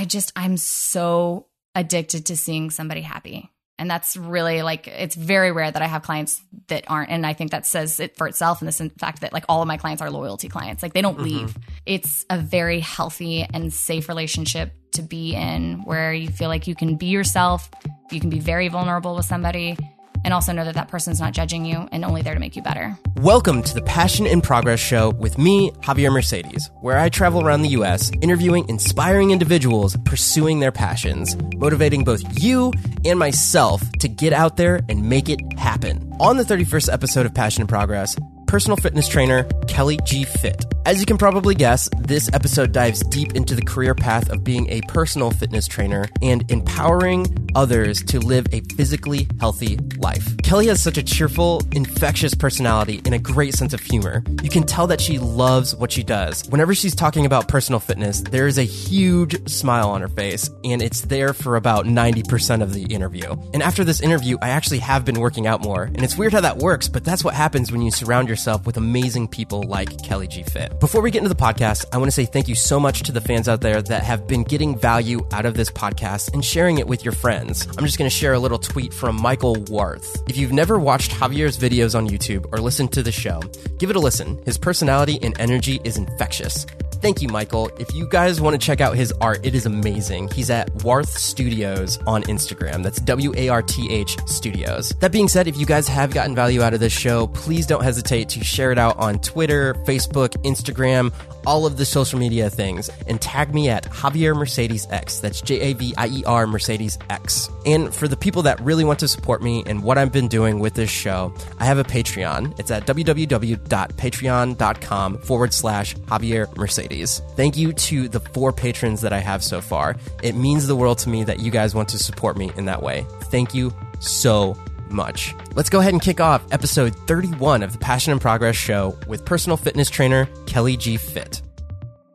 I just, I'm so addicted to seeing somebody happy. And that's really like, it's very rare that I have clients that aren't. And I think that says it for itself And this in fact that like all of my clients are loyalty clients. Like they don't mm-hmm. leave. It's a very healthy and safe relationship to be in where you feel like you can be yourself, you can be very vulnerable with somebody, and also know that that person's not judging you and only there to make you better. Welcome to the Passion in Progress show with me, Javier Mercedes, where I travel around the US interviewing inspiring individuals pursuing their passions, motivating both you and myself to get out there and make it happen. On the 31st episode of Passion in Progress, personal fitness trainer Kelly G. Fit. As you can probably guess, this episode dives deep into the career path of being a personal fitness trainer and empowering others to live a physically healthy life. Kelly has such a cheerful, infectious personality and a great sense of humor. You can tell that she loves what she does. Whenever she's talking about personal fitness, there is a huge smile on her face, and it's there for about 90% of the interview. And after this interview, I actually have been working out more, and it's weird how that works, but that's what happens when you surround yourself with amazing people like Kelly G. Fit. Before we get into the podcast, I want to say thank you so much to the fans out there that have been getting value out of this podcast and sharing it with your friends. I'm just going to share a little tweet from Michael Warth. If you've never watched Javier's videos on YouTube or listened to the show, give it a listen. His personality and energy is infectious. Thank you, Michael. If you guys want to check out his art, it is amazing. He's at Warth Studios on Instagram. That's W A R T H Studios. That being said, if you guys have gotten value out of this show, please don't hesitate to share it out on Twitter, Facebook, Instagram, all of the social media things, and tag me at Javier Mercedes X. That's J A V I E R Mercedes X. And for the people that really want to support me and what I've been doing with this show, I have a Patreon. It's at www.patreon.com forward slash Javier Mercedes. Thank you to the four patrons that I have so far. It means the world to me that you guys want to support me in that way. Thank you so much. Let's go ahead and kick off episode 31 of the Passion and Progress show with personal fitness trainer Kelly G. Fit.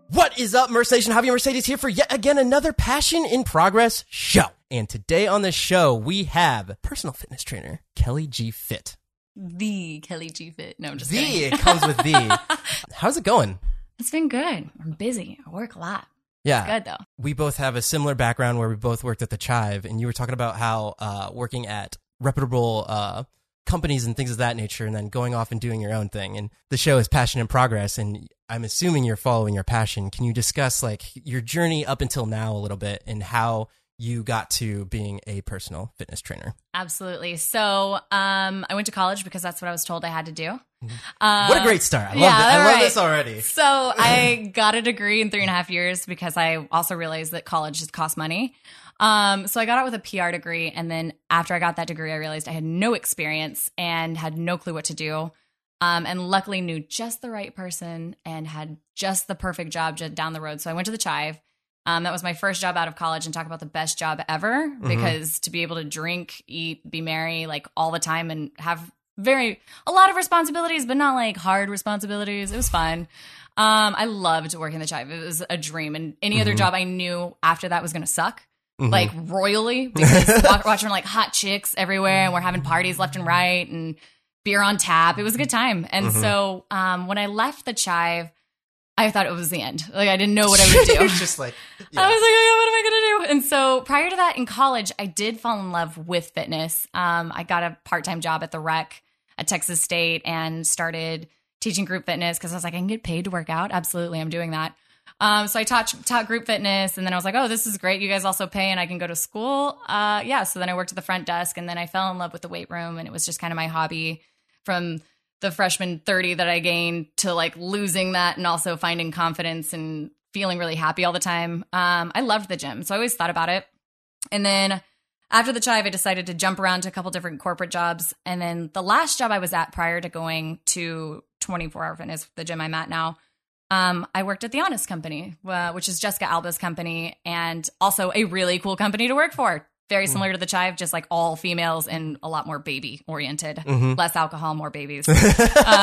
What is up, Mercedes and Javier Mercedes here for yet again another Passion in Progress show. And today on the show, we have personal fitness trainer Kelly G. Fit. The Kelly G Fit. No, I'm just The, kidding. it comes with the. How's it going? It's been good. I'm busy. I work a lot. Yeah. Good though. we both have a similar background where we both worked at the Chive, and you were talking about how uh, working at reputable uh, companies and things of that nature, and then going off and doing your own thing. And the show is Passion in Progress, and I'm assuming you're following your passion. Can you discuss like your journey up until now a little bit, and how you got to being a personal fitness trainer? Absolutely. So, um, I went to college because that's what I was told I had to do. Uh, Mm-hmm. what a great start! I love yeah. I love right. this already. So I got a degree in three and a half years because I also realized that college just costs money. Um, so I got out with a PR degree, and then after I got that degree, I realized I had no experience and had no clue what to do. Um, and luckily knew just the right person and had just the perfect job just down the road. So I went to the Chive. Um, that was my first job out of college, and talk about the best job ever because to be able to drink, eat, be merry like all the time, and have very a lot of responsibilities, but not like hard responsibilities. It was fun. Um, I loved working the Chive. It was a dream, and any other job I knew after that was going to suck. Like royally, because watching like hot chicks everywhere, and we're having parties left and right, and beer on tap. It was a good time. And so, um, when I left the Chive, I thought it was the end. Like I didn't know what I would do. just like I was like, oh, what am I gonna do? And so prior to that, in college, I did fall in love with fitness. Um, I got a part time job at the rec at Texas State and started teaching group fitness because I was like, I can get paid to work out. Absolutely, I'm doing that. Um, so I taught taught group fitness, and then I was like, oh, this is great. You guys also pay, and I can go to school. Uh, yeah. So then I worked at the front desk, and then I fell in love with the weight room, and it was just kind of my hobby from the freshman 30 that I gained to like losing that and also finding confidence and feeling really happy all the time. Um, I loved the gym. So I always thought about it. And then after the chive, I decided to jump around to a couple different corporate jobs. And then the last job I was at prior to going to 24 Hour Fitness, the gym I'm at now, um, I worked at the Honest Company, uh, which is Jessica Alba's company and also a really cool company to work for. Very similar to the Chive, just like all females and a lot more baby oriented. Less alcohol, more babies.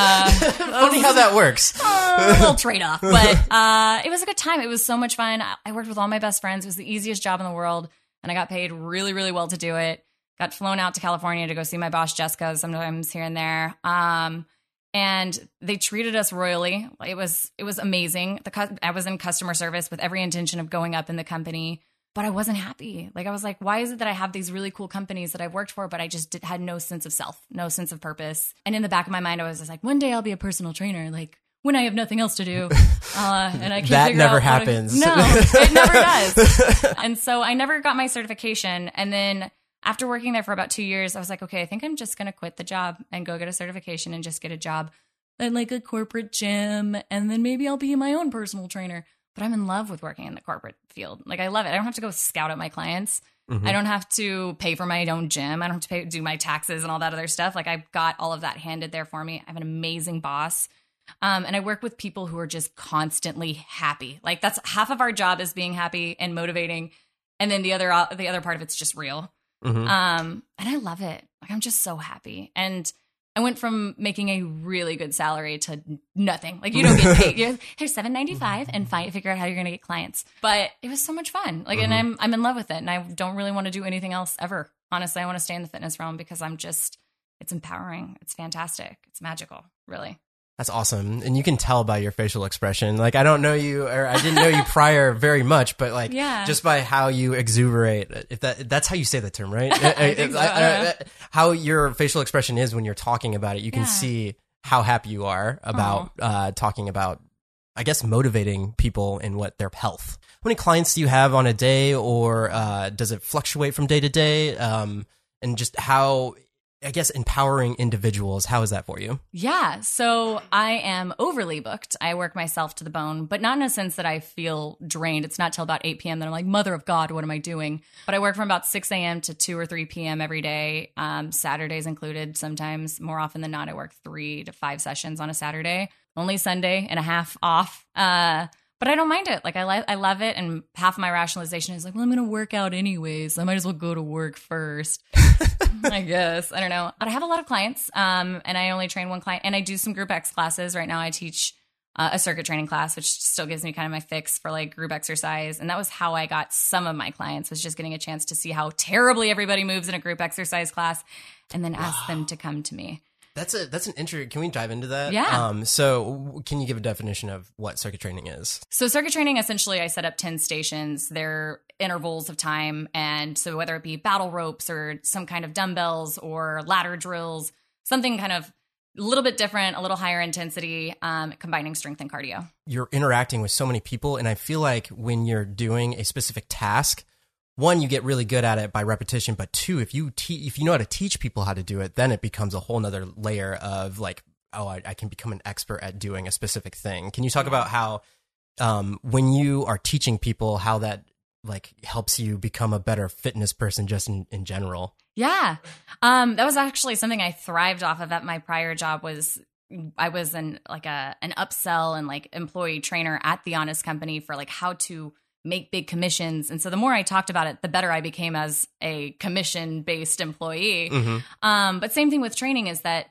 Funny how that works. a little trade off, but uh, it was a good time. It was so much fun. I- I worked with all my best friends. It was the easiest job in the world, and I got paid really, really well to do it. Got flown out to California to go see my boss Jessica sometimes here and there. Um, and they treated us royally. It was it was amazing. The cu- I was in customer service with every intention of going up in the company. But I wasn't happy. Like I was like, why is it that I have these really cool companies that I've worked for, but I just did, had no sense of self, no sense of purpose. And in the back of my mind, I was just like, one day I'll be a personal trainer. Like when I have nothing else to do, uh, and I can't. That never out what to- happens. no, it never does. and so I never got my certification. And then after working there for about two years, I was like, okay, I think I'm just gonna quit the job and go get a certification and just get a job at like a corporate gym, and then maybe I'll be my own personal trainer. But I'm in love with working in the corporate field. Like I love it. I don't have to go scout out my clients. Mhm. I don't have to pay for my own gym. I don't have to pay do my taxes and all that other stuff. Like I've got all of that handed there for me. I have an amazing boss. Um, and I work with people who are just constantly happy. Like that's half of our job is being happy and motivating, and then the other uh, the other part of it's just real. Mhm. Um, and I love it. Like I'm just so happy. And I went from making a really good salary to nothing. Like you don't get paid. You're, Here's seven ninety five, and find figure out how you're gonna get clients. But it was so much fun. Like, and mm-hmm. I'm I'm in love with it, and I don't really want to do anything else ever. Honestly, I want to stay in the fitness realm because I'm just it's empowering. It's fantastic. It's magical. Really. That's awesome. And you can tell by your facial expression. Like I don't know you or I didn't know you prior very much, but like Yeah. just by how you exuberate if that that's how you say the term, right? I think so. I how your facial expression is when you're talking about it. You can Yeah. see how happy you are about uh talking about I guess motivating people in what their health. How many clients do you have on a day or uh does it fluctuate from day to day? Um and just how I guess empowering individuals, how is that for you? Yeah. So I am overly booked. I work myself to the bone, but not in a sense that I feel drained. It's not till about 8 p.m. that I'm like, Mother of God, what am I doing? But I work from about 6 a.m. to 2 or 3 p.m. every day, um, Saturdays included. Sometimes, more often than not, I work three to five sessions on a Saturday, only Sunday and a half off. Uh, but I don't mind it. Like I, li- I love it. And half of my rationalization is like, well, I'm going to work out anyways. I might as well go to work first. I guess. I don't know. But I have a lot of clients, um, and I only train one client, and I do some Group X classes. Right now, I teach uh, a circuit training class, which still gives me kind of my fix for like group exercise. And that was how I got some of my clients, was just getting a chance to see how terribly everybody moves in a group exercise class, and then ask them to come to me. That's a that's an intro. Can we dive into that? Yeah. Um. So, can you give a definition of what circuit training is? So circuit training, essentially, I set up 10 stations. They're intervals of time. And so whether it be battle ropes or some kind of dumbbells or ladder drills, something kind of a little bit different, a little higher intensity, um, combining strength and cardio. You're interacting with so many people, and I feel like when you're doing a specific task, one, you get really good at it by repetition, but two, if you te- if you know how to teach people how to do it, then it becomes a whole nother layer of like, oh, I, I can become an expert at doing a specific thing. Can you talk about how um, when you are teaching people how that like helps you become a better fitness person just in, in general? Yeah. Um, that was actually something I thrived off of at my prior job was I was an like a an upsell and like employee trainer at the Honest Company for like how to make big commissions. And so the more I talked about it, the better I became as a commission based employee. Mm-hmm. Um, but same thing with training is that,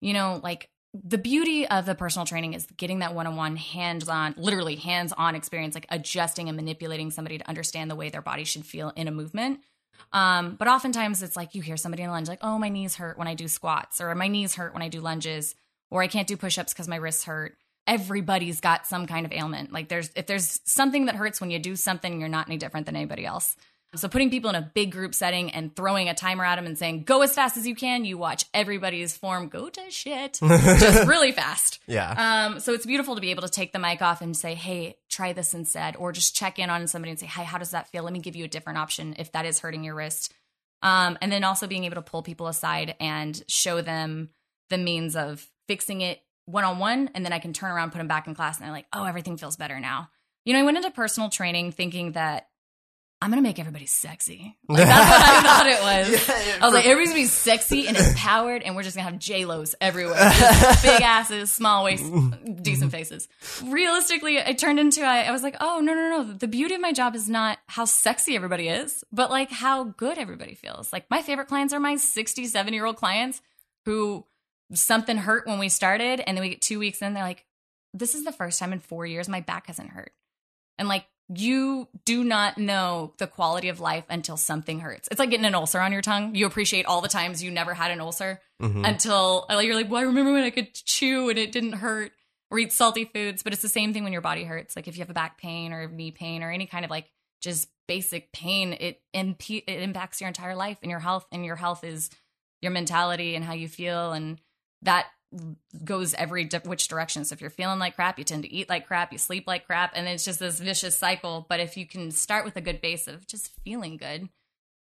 you know, like the beauty of the personal training is getting that one on one, hands on, literally hands on experience, like adjusting and manipulating somebody to understand the way their body should feel in a movement. Um, but oftentimes it's like you hear somebody in a lunge, like, oh, my knees hurt when I do squats, or my knees hurt when I do lunges, or I can't do push ups because my wrists hurt. Everybody's got some kind of ailment. Like there's if there's something that hurts when you do something, you're not any different than anybody else. So putting people in a big group setting and throwing a timer at them and saying, go as fast as you can, you watch everybody's form go to shit just really fast. Yeah. Um, so it's beautiful to be able to take the mic off and say, hey, try this instead, or just check in on somebody and say, hey, how does that feel? Let me give you a different option if that is hurting your wrist. Um, and then also being able to pull people aside and show them the means of fixing it one on one. And then I can turn around, put them back in class, and they're like, oh, everything feels better now. You know, I went into personal training thinking that I'm going to make everybody sexy. Like, that's what I thought it was. I was like, everybody's gonna be sexy and empowered, and we're just gonna have J Los everywhere, Just big asses, small waists, decent faces. Realistically, it turned into I, I was like, oh no no no. The beauty of my job is not how sexy everybody is, but like how good everybody feels. Like my favorite clients are my 67 year old clients who something hurt when we started, and then we get two weeks in, they're like, this is the first time in four years my back hasn't hurt, and like you do not know the quality of life until something hurts. It's like getting an ulcer on your tongue. You appreciate all the times you never had an ulcer Mhm. until uh, you're like, well, I remember when I could chew and it didn't hurt or eat salty foods. But it's the same thing when your body hurts. Like if you have a back pain or knee pain or any kind of like just basic pain, it imp- it impacts your entire life and your health. And your health is your mentality and how you feel, and that goes every di- which direction. So if you're feeling like crap, you tend to eat like crap, you sleep like crap, and it's just this vicious cycle. But if you can start with a good base of just feeling good,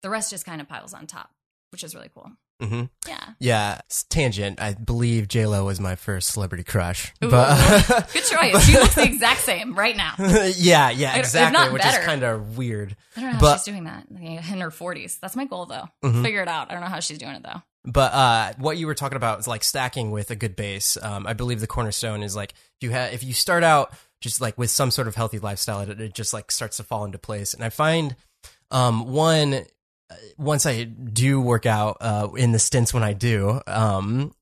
the rest just kind of piles on top, which is really cool. hmm Yeah. Yeah, tangent. I believe J Lo was my first celebrity crush, Ooh. but Good choice. She looks the exact same right now. yeah, yeah, exactly, which better. is kind of weird. I don't know how But- she's doing that in her 40s. That's my goal, though. Mhm. Figure it out. I don't know how she's doing it, though. But uh, what you were talking about is like stacking with a good base. Um, I believe the cornerstone is like if you have if you start out just like with some sort of healthy lifestyle, it, it just like starts to fall into place. And I find um, one uh, once I do work out uh, in the stints when I do, um,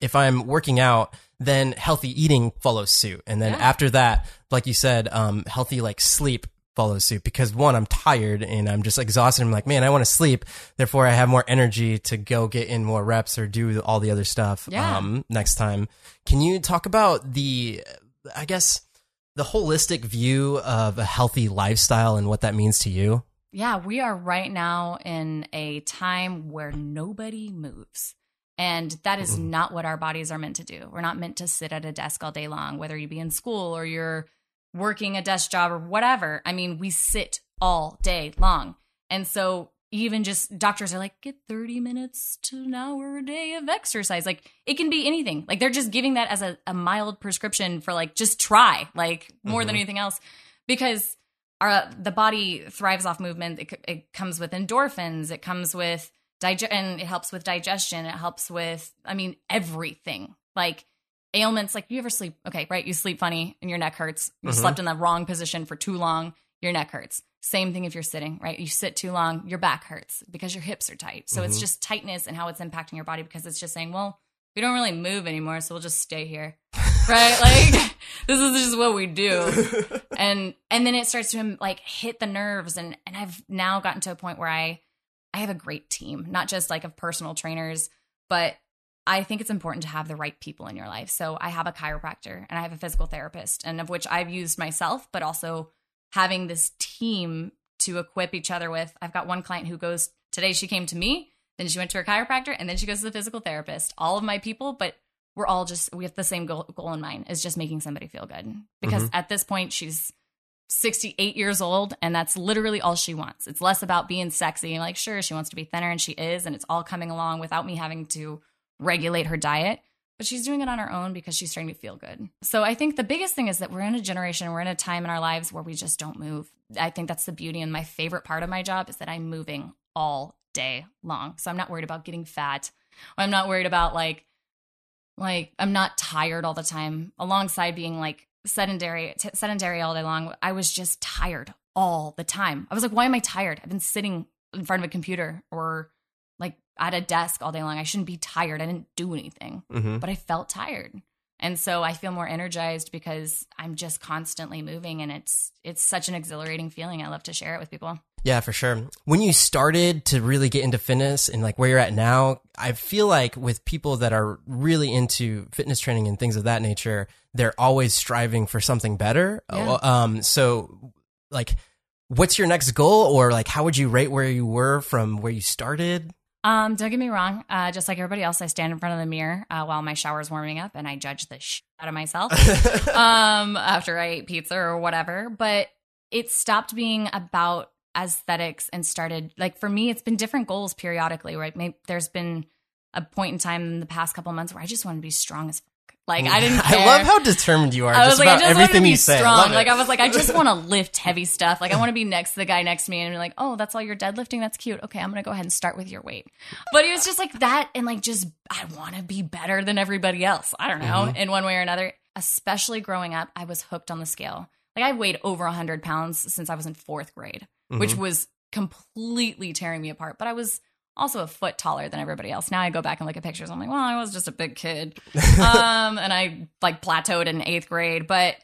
if I'm working out, then healthy eating follows suit, and then Yeah. after that, like you said, um, healthy like sleep follows suit because one, I'm tired and I'm just exhausted. I'm like, man, I want to sleep. Therefore, I have more energy to go get in more reps or do all the other stuff Yeah. um, next time. Can you talk about the, I guess, the holistic view of a healthy lifestyle and what that means to you? Yeah, we are right now in a time where nobody moves. And that is Mhm. not what our bodies are meant to do. We're not meant to sit at a desk all day long, whether you be in school or you're working a desk job or whatever. I mean, we sit all day long. And so even just doctors are like, get 30 minutes to an hour a day of exercise. Like it can be anything. Like they're just giving that as a, a mild prescription for like, just try, like more than Mhm. anything else. Because our the body thrives off movement. It, it comes with endorphins. It comes with digest, and it helps with digestion. It helps with, I mean, everything. Like ailments. Like you ever sleep? Okay, right. You sleep funny and your neck hurts. You Mhm. slept in the wrong position for too long. Your neck hurts. Same thing if you're sitting, right? You sit too long, your back hurts because your hips are tight. So it's Mhm. just tightness and how it's impacting your body because it's just saying, well, we don't really move anymore, so we'll just stay here, right? Like this is just what we do and and then it starts to like hit the nerves and and I've now gotten to a point where I I have a great team, not just like of personal trainers, but I think it's important to have the right people in your life. So I have a chiropractor and I have a physical therapist and of which I've used myself, but also having this team to equip each other with. I've got one client who goes today she came to me, then she went to her chiropractor and then she goes to the physical therapist. All of my people, but we're all just we have the same goal, goal in mind is just making somebody feel good because mm-hmm. at this point she's 68 years old and that's literally all she wants it's less about being sexy and like sure she wants to be thinner and she is and it's all coming along without me having to regulate her diet but she's doing it on her own because she's trying to feel good. So i think the biggest thing is that we're in a generation we're in a time in our lives where we just don't move. I think that's the beauty and my favorite part of my job is that i'm moving all day long. So i'm not worried about getting fat. I'm not worried about like like i'm not tired all the time. Alongside being like sedentary t- sedentary all day long i was just tired all the time. I was like why am i tired? I've been sitting in front of a computer or at a desk all day long i shouldn't be tired i didn't do anything hmm but i felt tired and so i feel more energized because i'm just constantly moving and it's it's such an exhilarating feeling i love to share it with people Yeah, for sure. When you started to really get into fitness and like where you're at now, I feel like with people that are really into fitness training and things of that nature, they're always striving for something better. Yeah. Um, so like, what's your next goal, or like, how would you rate where you were from where you started? Um, don't get me wrong. Uh, just like everybody else, I stand in front of the mirror uh, while my shower's warming up, and I judge the shit out of myself um, after I ate pizza or whatever. But it stopped being about aesthetics and started like for me, it's been different goals periodically. Right? Maybe there's been a point in time in the past couple months where I just want to be strong as fuck. Like I didn't. Care. I love how determined you are. I just was like, I about just wanted to be you say. strong. Like I was like, I just want to lift heavy stuff. Like I want to be next to the guy next to me and be like, oh, that's all you're deadlifting. That's cute. Okay, I'm gonna go ahead and start with your weight. But it was just like that, and like just I want to be better than everybody else. I don't know, Mhm. in one way or another. Especially growing up, I was hooked on the scale. Like I weighed over hundred pounds since I was in fourth grade, which Mhm. was completely tearing me apart. But I was also a foot taller than everybody else. Now I go back and look at pictures. I'm like, well, I was just a big kid um, and I like plateaued in eighth grade. But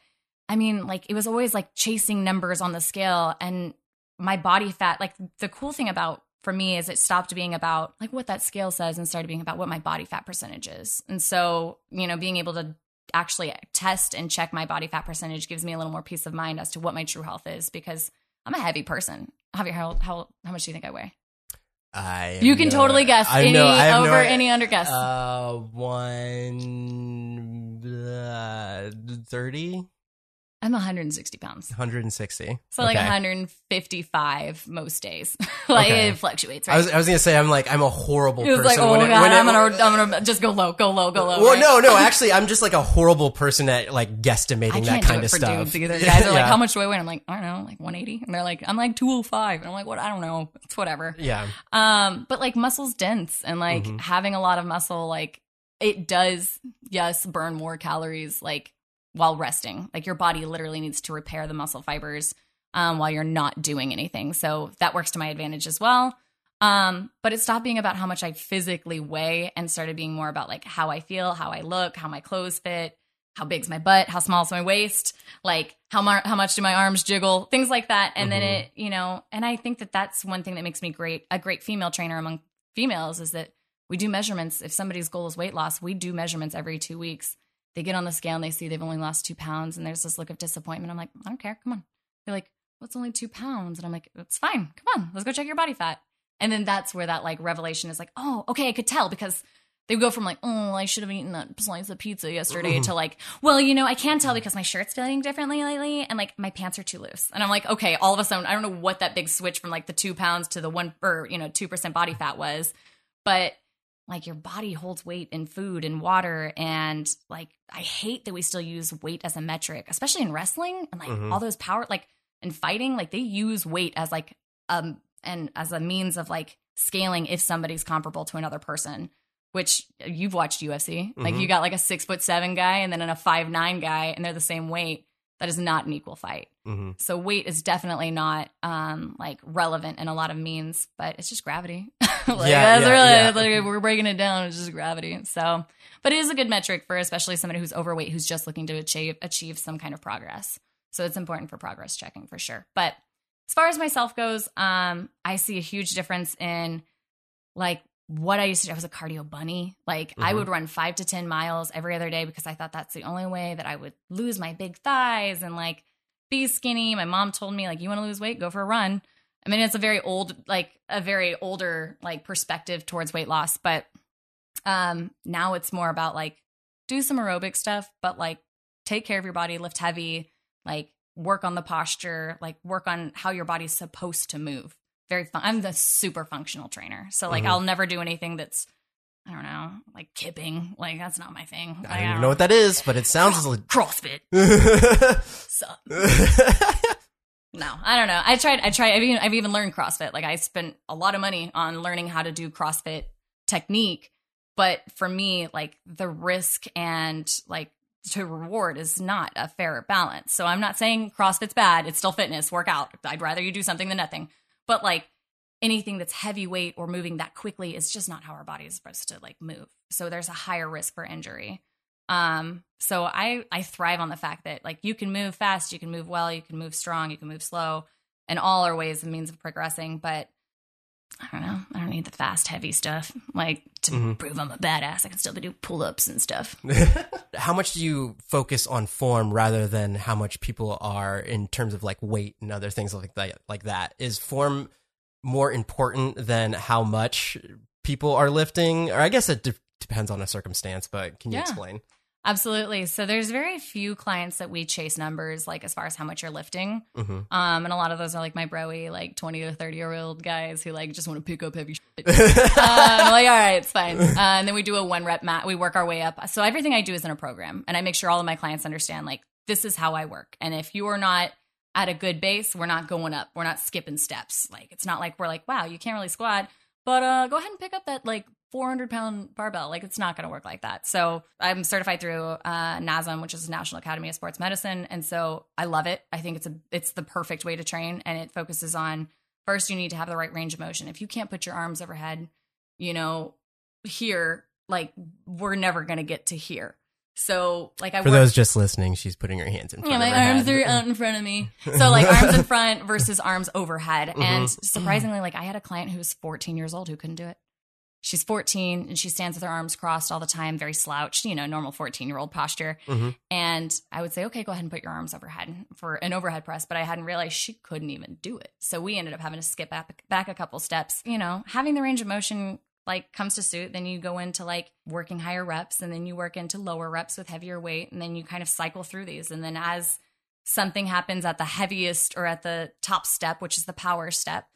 I mean, like it was always like chasing numbers on the scale, and my body fat. Like the cool thing about for me is it stopped being about like what that scale says and started being about what my body fat percentage is. And so you know, being able to actually test and check my body fat percentage gives me a little more peace of mind as to what my true health is because I'm a heavy person. Javier, how how how much do you think I weigh? I You can know- totally guess I any no over idea. any under guess. Uh, one uh, thirty, I'm 160 pounds. 160. So like Okay. 155 most days. like Okay. it fluctuates, right? I was, I was gonna say I'm like I'm a horrible it was person. like, oh when it- god, it- I'm gonna, I'm gonna just go low, go low, go low. Well, right? no, no. Actually, I'm just like a horrible person at like guesstimating that kind it of stuff. either. Guys are like, Yeah. how much do I weigh? And I'm like, I don't know, like 180. And they're like, I'm like 205. And I'm like, what? I don't know. It's whatever. Yeah. Um, but like muscle's dense and like Mhm. having a lot of muscle, like it does, yes, burn more calories like while resting. Like your body literally needs to repair the muscle fibers um, while you're not doing anything. So that works to my advantage as well. Um, but it stopped being about how much I physically weigh and started being more about like how I feel, how I look, how my clothes fit, how big's my butt, how small's my waist, like how mar- how much do my arms jiggle, things like that. And then Mhm. it, you know, and I think that that's one thing that makes me great a great female trainer among females is that we do measurements. If somebody's goal is weight loss, we do measurements every two weeks. They get on the scale and they see they've only lost two pounds, and there's this look of disappointment. I'm like, I don't care. Come on. They're like, what's only two pounds? And I'm like, it's fine. Come on, let's go check your body fat. And then that's where that like revelation is like, oh, okay, I could tell because they go from like, oh, I should have eaten that slice of pizza yesterday to like, well, you know, I can tell because my shirt's feeling differently lately and like my pants are too loose. And I'm like, okay, all of a sudden, I don't know what that big switch from like the two pounds to the one or, you know, 2% body fat was, but like your body holds weight in food and water. And like, I hate that we still use weight as a metric, especially in wrestling and like Mhm. all those power, like in fighting, like they use weight as like, um, and as a means of like scaling if somebody's comparable to another person which you've watched UFC. Like Mhm. you got like a six foot seven guy and then a five nine guy, and they're the same weight. That is not an equal fight. hmm So weight is definitely not um like relevant in a lot of means, but it's just gravity. like Yeah, that's yeah, really yeah. like we're breaking it down. It's just gravity. So, but it is a good metric for especially somebody who's overweight who's just looking to achieve achieve some kind of progress. So it's important for progress checking for sure. But as far as myself goes, um, I see a huge difference in like what I used to do. I was a cardio bunny. Like I Mhm. would run five to 10 miles every other day because I thought that's the only way that I would lose my big thighs and like be skinny. My mom told me, like, you want to lose weight, go for a run. I mean, it's a very old, like a very older like perspective towards weight loss, but um now it's more about like do some aerobic stuff, but like take care of your body, lift heavy, like work on the posture, like work on how your body's supposed to move. Very fun. I'm the super functional trainer. So like Mhm. I'll never do anything that's I don't know, like kipping. Like that's not my thing. Like, I don't even know what that is, but it sounds like. CrossFit. Suck. No, I don't know. I tried. I tried. I've even, I've even learned CrossFit. Like I spent a lot of money on learning how to do CrossFit technique, but for me, like the risk and like to reward is not a fair balance. So I'm not saying CrossFit's bad. It's still fitness, workout. I'd rather you do something than nothing. But like anything that's heavyweight or moving that quickly is just not how our body is supposed to like move. So there's a higher risk for injury. Um, so I I thrive on the fact that like you can move fast, you can move well, you can move strong, you can move slow, and all are ways and means of progressing. But I don't know. I don't need the fast, heavy stuff. Like to Mhm. prove I'm a badass, I can still do pull ups and stuff. how much do you focus on form rather than how much people are in terms of like weight and other things like that? Like that is form more important than how much people are lifting, or I guess it de- depends on a circumstance. But can you Yeah. explain? Absolutely. So there's very few clients that we chase numbers like as far as how much you're lifting. hmm Um, and a lot of those are like my broy, like 20 to 30 year old guys who like just want to pick up heavy shit. I'm like, all right, it's fine. Uh, and then we do a one rep max. We work our way up. So everything I do is in a program, and I make sure all of my clients understand like this is how I work. And if you are not at a good base, we're not going up. We're not skipping steps. Like it's not like we're like, wow, you can't really squat, but uh, go ahead and pick up that like 400 pound barbell. Like it's not going to work like that. So I'm certified through uh, NASM, which is National Academy of Sports Medicine, and so I love it. I think it's a it's the perfect way to train, and it focuses on first you need to have the right range of motion. If you can't put your arms overhead, you know, here, like we're never going to get to here. So like I For work- those just listening, she's putting her hands in front yeah, of my her arms head. are out in front of me. So like arms in front versus arms overhead. And Mhm. surprisingly, like I had a client who was 14 years old who couldn't do it. She's 14 and she stands with her arms crossed all the time, very slouched, you know, normal 14 year old posture. hmm And I would say, okay, go ahead and put your arms overhead for an overhead press. But I hadn't realized she couldn't even do it. So we ended up having to skip back, back a couple steps. You know, having the range of motion like comes to suit. Then you go into like working higher reps and then you work into lower reps with heavier weight. And then you kind of cycle through these. And then as something happens at the heaviest or at the top step, which is the power step,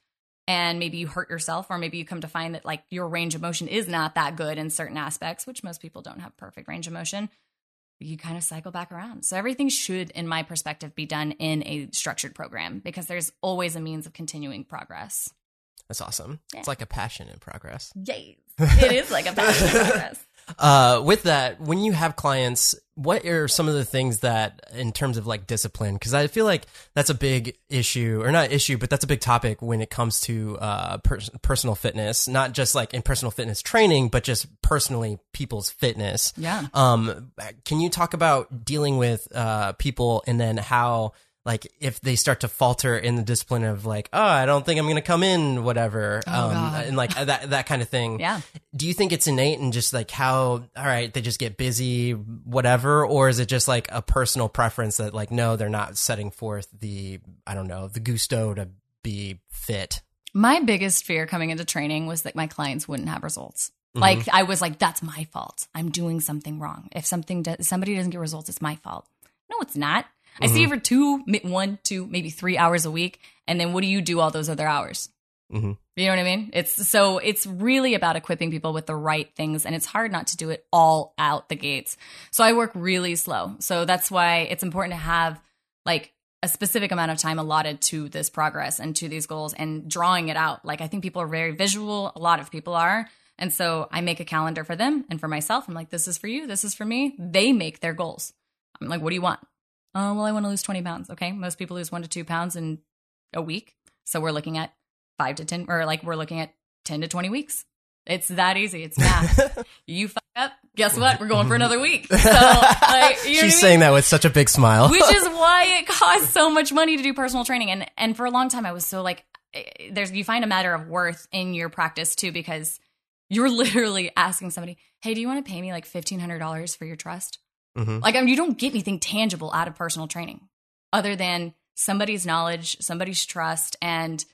and maybe you hurt yourself or maybe you come to find that like your range of motion is not that good in certain aspects which most people don't have perfect range of motion you kind of cycle back around so everything should in my perspective be done in a structured program because there's always a means of continuing progress That's awesome. Yeah. It's like a passion in progress. yes it is like a passion in progress Uh, with that, when you have clients, what are some of the things that, in terms of like discipline, because I feel like that's a big issue, or not issue, but that's a big topic when it comes to uh, per- personal fitness, not just like in personal fitness training, but just personally people's fitness. yeah. Um, can you talk about dealing with uh, people and then how, like, if they start to falter in the discipline of like, oh, I don't think I'm going to come in, whatever, Oh, um, God. and like that that kind of thing. yeah Do you think it's innate and just like how, all right, they just get busy, whatever, or is it just like a personal preference that like no, they're not setting forth the, I don't know, the gusto to be fit? my biggest fear coming into training was that my clients wouldn't have results Mhm. like i was like that's my fault i'm doing something wrong if something does, somebody doesn't get results it's my fault no it's not i see you for two one two maybe three hours a week and then what do you do all those other hours Mhm. you know what i mean it's so it's really about equipping people with the right things and it's hard not to do it all out the gates so i work really slow so that's why it's important to have like a specific amount of time allotted to this progress and to these goals and drawing it out. Like I think people are very visual, a lot of people are. And so I make a calendar for them and for myself. I'm like, this is for you, this is for me. They make their goals. I'm like, what do you want? Oh, well, I want to lose 20 pounds. Okay. Most people lose one to two pounds in a week. So we're looking at five to 10, or like we're looking at 10 to 20 weeks. It's that easy. It's math. you fuck up. Guess what? We're going for another week. So, like, you know what I She's mean? saying that with such a big smile. which is why it costs so much money to do personal training and and for a long time i was so like eh, there's you find a matter of worth in your practice too because you're literally asking somebody hey do you want to pay me like $1500 for your trust Mhm. like I mean, you don't get anything tangible out of personal training other than somebody's knowledge somebody's trust and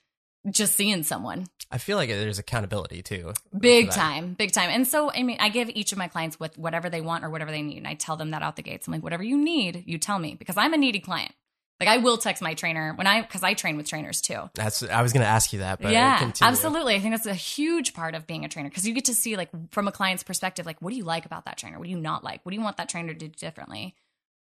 just seeing someone. I feel like there's accountability too. big time big time. And so i mean i give each of my clients with whatever they want or whatever they need. And i tell them that out the gates. I'm like whatever you need you tell me because i'm a needy client like i will text my trainer when i because i train with trainers too. That's I was going to ask you that, but yeah absolutely. I think that's a huge part of being a trainer because you get to see like from a client's perspective like what do you like about that trainer? What do you not like? What do you want that trainer to do differently?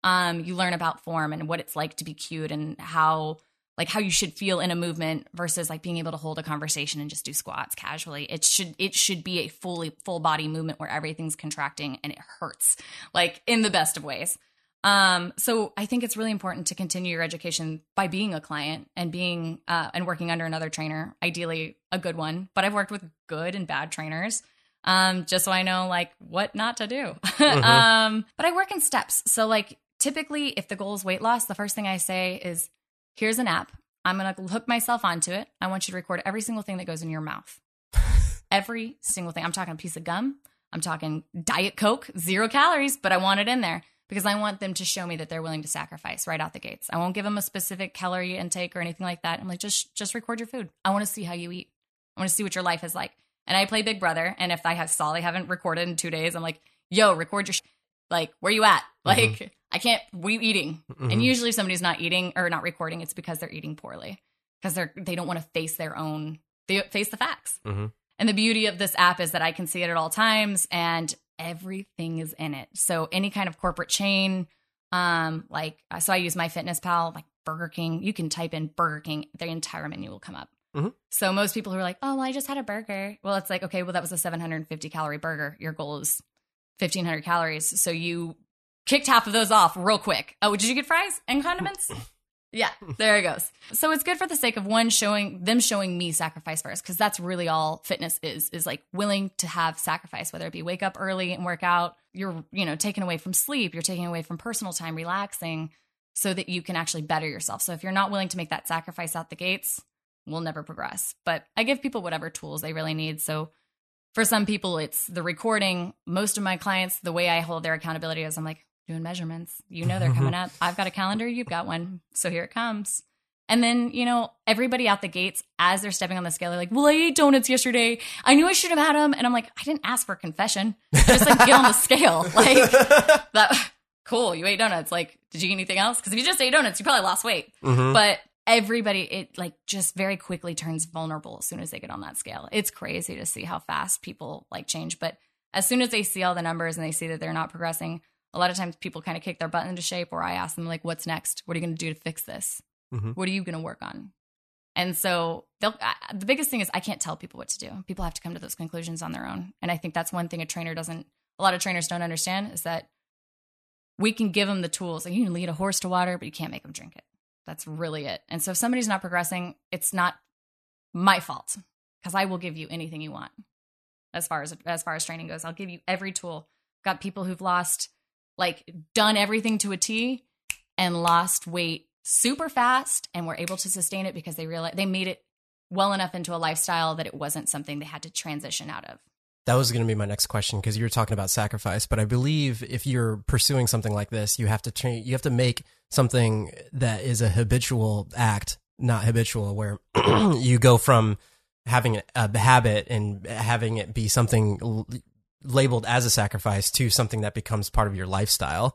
Um you learn about form and what it's like to be cute and how like how you should feel in a movement versus like being able to hold a conversation and just do squats casually. It should it should be a fully full body movement where everything's contracting and it hurts like in the best of ways um so i think it's really important to continue your education by being a client and being uh and working under another trainer ideally a good one. But i've worked with good and bad trainers um just so i know like what not to do. Um but i work in steps. So like typically if the goal is weight loss the first thing i say is here's an app. I'm going to hook myself onto it. I want you to record every single thing that goes in your mouth. Every single thing. I'm talking a piece of gum. I'm talking diet coke zero calories but i want it in there because i want them to show me that they're willing to sacrifice right out the gates. I won't give them a specific calorie intake or anything like that. I'm like just just record your food. I want to see how you eat. I want to see what your life is like. And i play big brother and if i have saw they haven't recorded in two days i'm like yo record your sh- like where you at? Like i can't we eating. Mhm. and usually if somebody's not eating or not recording it's because they're eating poorly because they're they don't want to face their own they face the facts. Mhm. and the beauty of this app is that i can see it at all times and everything is in it. So any kind of corporate chain um like I so i use my fitness pal like burger king. You can type in burger king the entire menu will come up. Mhm. so most people who are like oh well i just had a burger. Well it's like okay well that was a 750 calorie burger. Your goal is 1500 calories. So you kicked half of those off real quick. Oh did you get fries and condiments yeah there it goes. So it's good for the sake of one showing them showing me sacrifice first because that's really all fitness is is like willing to have sacrifice whether it be wake up early and work out. You're you know taking away from sleep you're taking away from personal time relaxing so that you can actually better yourself. So if you're not willing to make that sacrifice out the gates we'll never progress. But i give people whatever tools they really need. So for some people, it's the recording. Most of my clients, the way I hold their accountability is I'm like, doing measurements. You know they're coming up. I've got a calendar, you've got one. So here it comes. And then, you know, everybody out the gates, as they're stepping on the scale, they're like, well, I ate donuts yesterday. I knew I should have had them. And I'm like, I didn't ask for confession. Just like get on the scale. Like, that, cool, you ate donuts. Like, did you eat anything else? Because if you just ate donuts, you probably lost weight. Mhm. But everybody, it like just very quickly turns vulnerable as soon as they get on that scale. It's crazy to see how fast people like change. But as soon as they see all the numbers and they see that they're not progressing, a lot of times people kind of kick their butt into shape or I ask them like, what's next? What are you going to do to fix this? Mhm. What are you going to work on? And so they'll, uh, the biggest thing is I can't tell people what to do. People have to come to those conclusions on their own. And I think that's one thing a trainer doesn't, a lot of trainers don't understand is that we can give them the tools. Like you can lead a horse to water, but you can't make them drink it. That's really it. And so if somebody's not progressing, it's not my fault because I will give you anything you want. As far as as far as training goes, I'll give you every tool. Got people who've lost like done everything to a T and lost weight super fast and were able to sustain it because they realized they made it well enough into a lifestyle that it wasn't something they had to transition out of. That was going to be my next question because you were talking about sacrifice, but I believe if you're pursuing something like this, you have to train, you have to make something that is a habitual act, not habitual, where you go from having a habit and having it be something labeled as a sacrifice to something that becomes part of your lifestyle.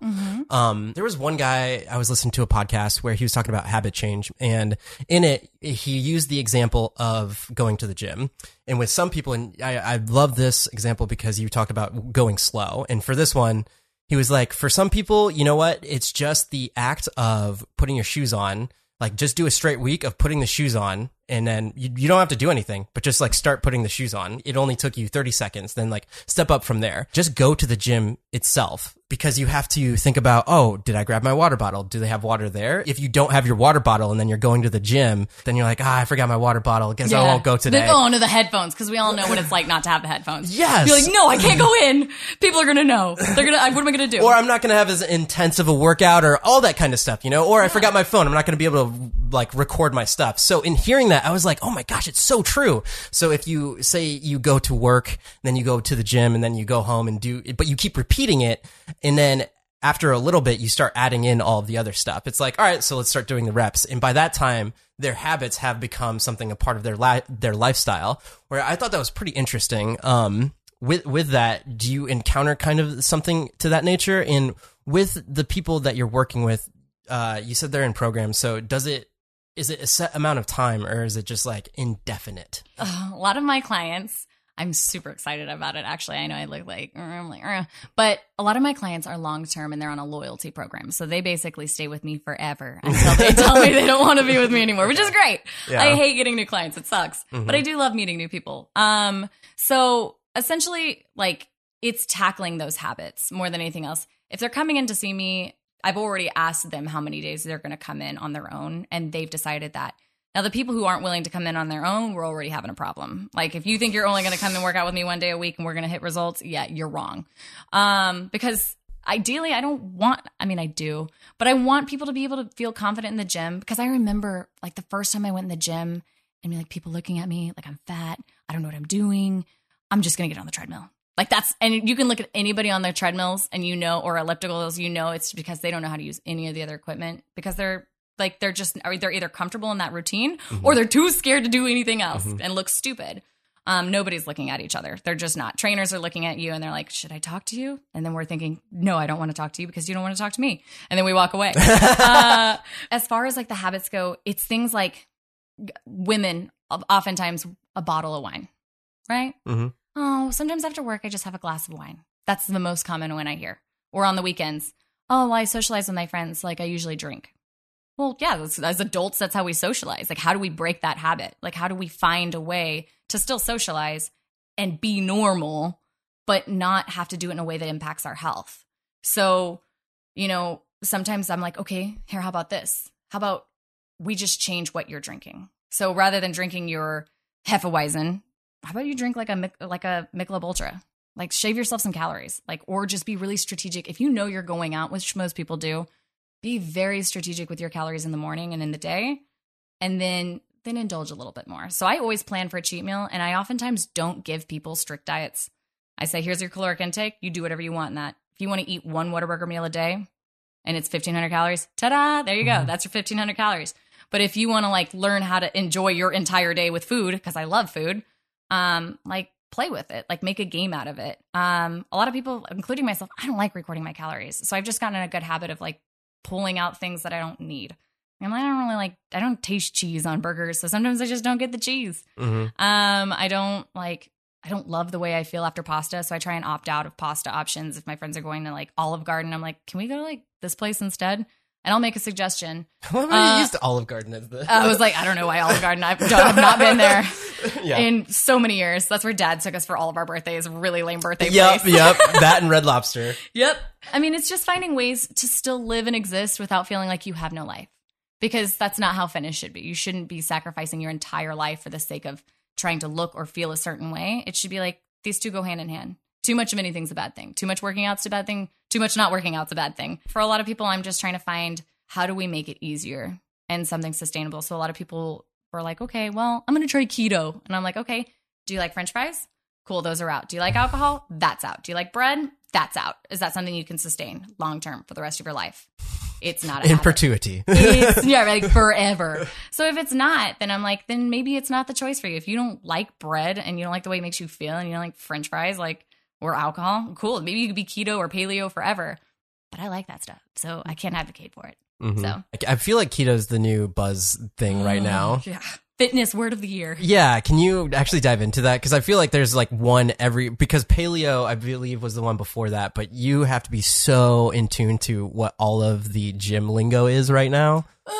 Um, there was one guy I was listening to a podcast where he was talking about habit change, and in it, he used the example of going to the gym. And with some people, and I, I love this example because you talked about going slow. And for this one, he was like, for some people, you know what? It's just the act of putting your shoes on. Like, just do a straight week of putting the shoes on, and then you, you don't have to do anything, but just like start putting the shoes on. It only took you 30 seconds, then like step up from there. Just go to the gym itself because you have to think about, oh, did I grab my water bottle? Do they have water there? If you don't have your water bottle and then you're going to the gym, then you're like, ah, I forgot my water bottle. Guess I won't go today. Then go on to the headphones because we all know what it's like not to have the headphones. Yes. You're like, no, I can't go in. People are gonna know. They're gonna. What am I gonna do? or I'm not going to have as intense of a workout or all that kind of stuff, you know, or I forgot my phone. I'm not going to be able to like record my stuff. So in hearing that, I was like, oh my gosh, it's so true. So if you say you go to work, then you go to the gym and then you go home and do, but you keep repeating it. And then after a little bit, you start adding in all of the other stuff. It's like, all right, so let's start doing the reps. And by that time, their habits have become something a part of their li- their lifestyle. Where I thought that was pretty interesting. Um, with with that, do you encounter kind of something to that nature? And with the people that you're working with, uh, you said they're in programs. So does it is it a set amount of time or is it just like indefinite? a lot of my clients i'm super excited about it actually. I know i look like "Uh," i'm like "Uh," but a lot of my clients are long term and they're on a loyalty program. So they basically stay with me forever until they tell me they don't want to be with me anymore which is great. Yeah. i hate getting new clients. It sucks. But i do love meeting new people. Um so essentially like it's tackling those habits more than anything else. If they're coming in to see me i've already asked them how many days they're going to come in on their own and they've decided that now, the people who aren't willing to come in on their own, we're already having a problem. Like, if you think you're only going to come and work out with me one day a week and we're going to hit results, yeah, you're wrong. Um, because ideally, I don't want, I mean, I do, but I want people to be able to feel confident in the gym because I remember like the first time I went in the gym and be like people looking at me like I'm fat, I don't know what I'm doing. I'm just going to get on the treadmill. Like that's, and you can look at anybody on their treadmills and you know, or ellipticals, you know, it's because they don't know how to use any of the other equipment because they're like, they're just, they're either comfortable in that routine or they're too scared to do anything else and look stupid. Um, nobody's looking at each other. They're just not. Trainers are looking at you and they're like, should I talk to you? And then we're thinking, no, I don't want to talk to you because you don't want to talk to me. And then we walk away. uh, as far as like the habits go, it's things like g- women, oftentimes a bottle of wine, right? Mhm. Oh, sometimes after work, I just have a glass of wine. That's the most common one I hear. Or on the weekends, oh, well, I socialize with my friends. Like I usually drink. Well, yeah, as adults, that's how we socialize. Like, how do we break that habit? Like, how do we find a way to still socialize and be normal, but not have to do it in a way that impacts our health? So, you know, sometimes I'm like, okay, here, how about this? How about we just change what you're drinking? So rather than drinking your Hefeweizen, how about you drink like a like a Michelob Ultra? Like shave yourself some calories, like or just be really strategic. If you know you're going out, which most people do, be very strategic with your calories in the morning and in the day. And then then indulge a little bit more. So I always plan for a cheat meal and I oftentimes don't give people strict diets. I say, here's your caloric intake. You do whatever you want in that. If you want to eat one Whataburger meal a day and it's 1500 calories, ta da, there you go. Mm-hmm. That's your 1500 calories. But if you want to like learn how to enjoy your entire day with food, because I love food, um, like play with it, like make a game out of it. Um, a lot of people, including myself, I don't like recording my calories. So I've just gotten in a good habit of like pulling out things that I don't need. I'm like, I don't really like, I don't taste cheese on burgers. So sometimes I just don't get the cheese. Mhm. Um, I don't like, I don't love the way I feel after pasta. So I try and opt out of pasta options. If my friends are going to like Olive Garden, I'm like, can we go to like this place instead? And I'll make a suggestion. What Uh, you used Olive Garden as the? I was like, I don't know why Olive Garden. I've, I've not been there yeah. in so many years. That's where dad took us for all of our birthdays. Really lame birthday Yep, place. yep. That and Red Lobster. Yep. I mean, it's just finding ways to still live and exist without feeling like you have no life. Because that's not how fitness should be. You shouldn't be sacrificing your entire life for the sake of trying to look or feel a certain way. It should be like these two go hand in hand. Too much of anything's a bad thing. Too much working out's a bad thing. Too much not working out's a bad thing. For a lot of people, I'm just trying to find how do we make it easier and something sustainable. So a lot of people were like, okay, well, I'm going to try keto. And I'm like, okay, do you like french fries? Cool, those are out. Do you like alcohol? That's out. Do you like bread? That's out. Is that something you can sustain long term for the rest of your life? It's not In habit. perpetuity. Yeah, like forever. So if it's not, then I'm like, then maybe it's not the choice for you. If you don't like bread and you don't like the way it makes you feel and you don't like french fries, like, or alcohol, cool. Maybe you could be keto or paleo forever. But I like that stuff. So I can't advocate for it. Mhm. So I I feel like keto's the new buzz thing right now. Yeah. Fitness word of the year. Yeah, can you actually dive into that? Because I feel like there's like one every because paleo, I believe, was the one before that. But you have to be so in tune to what all of the gym lingo is right now. Yeah.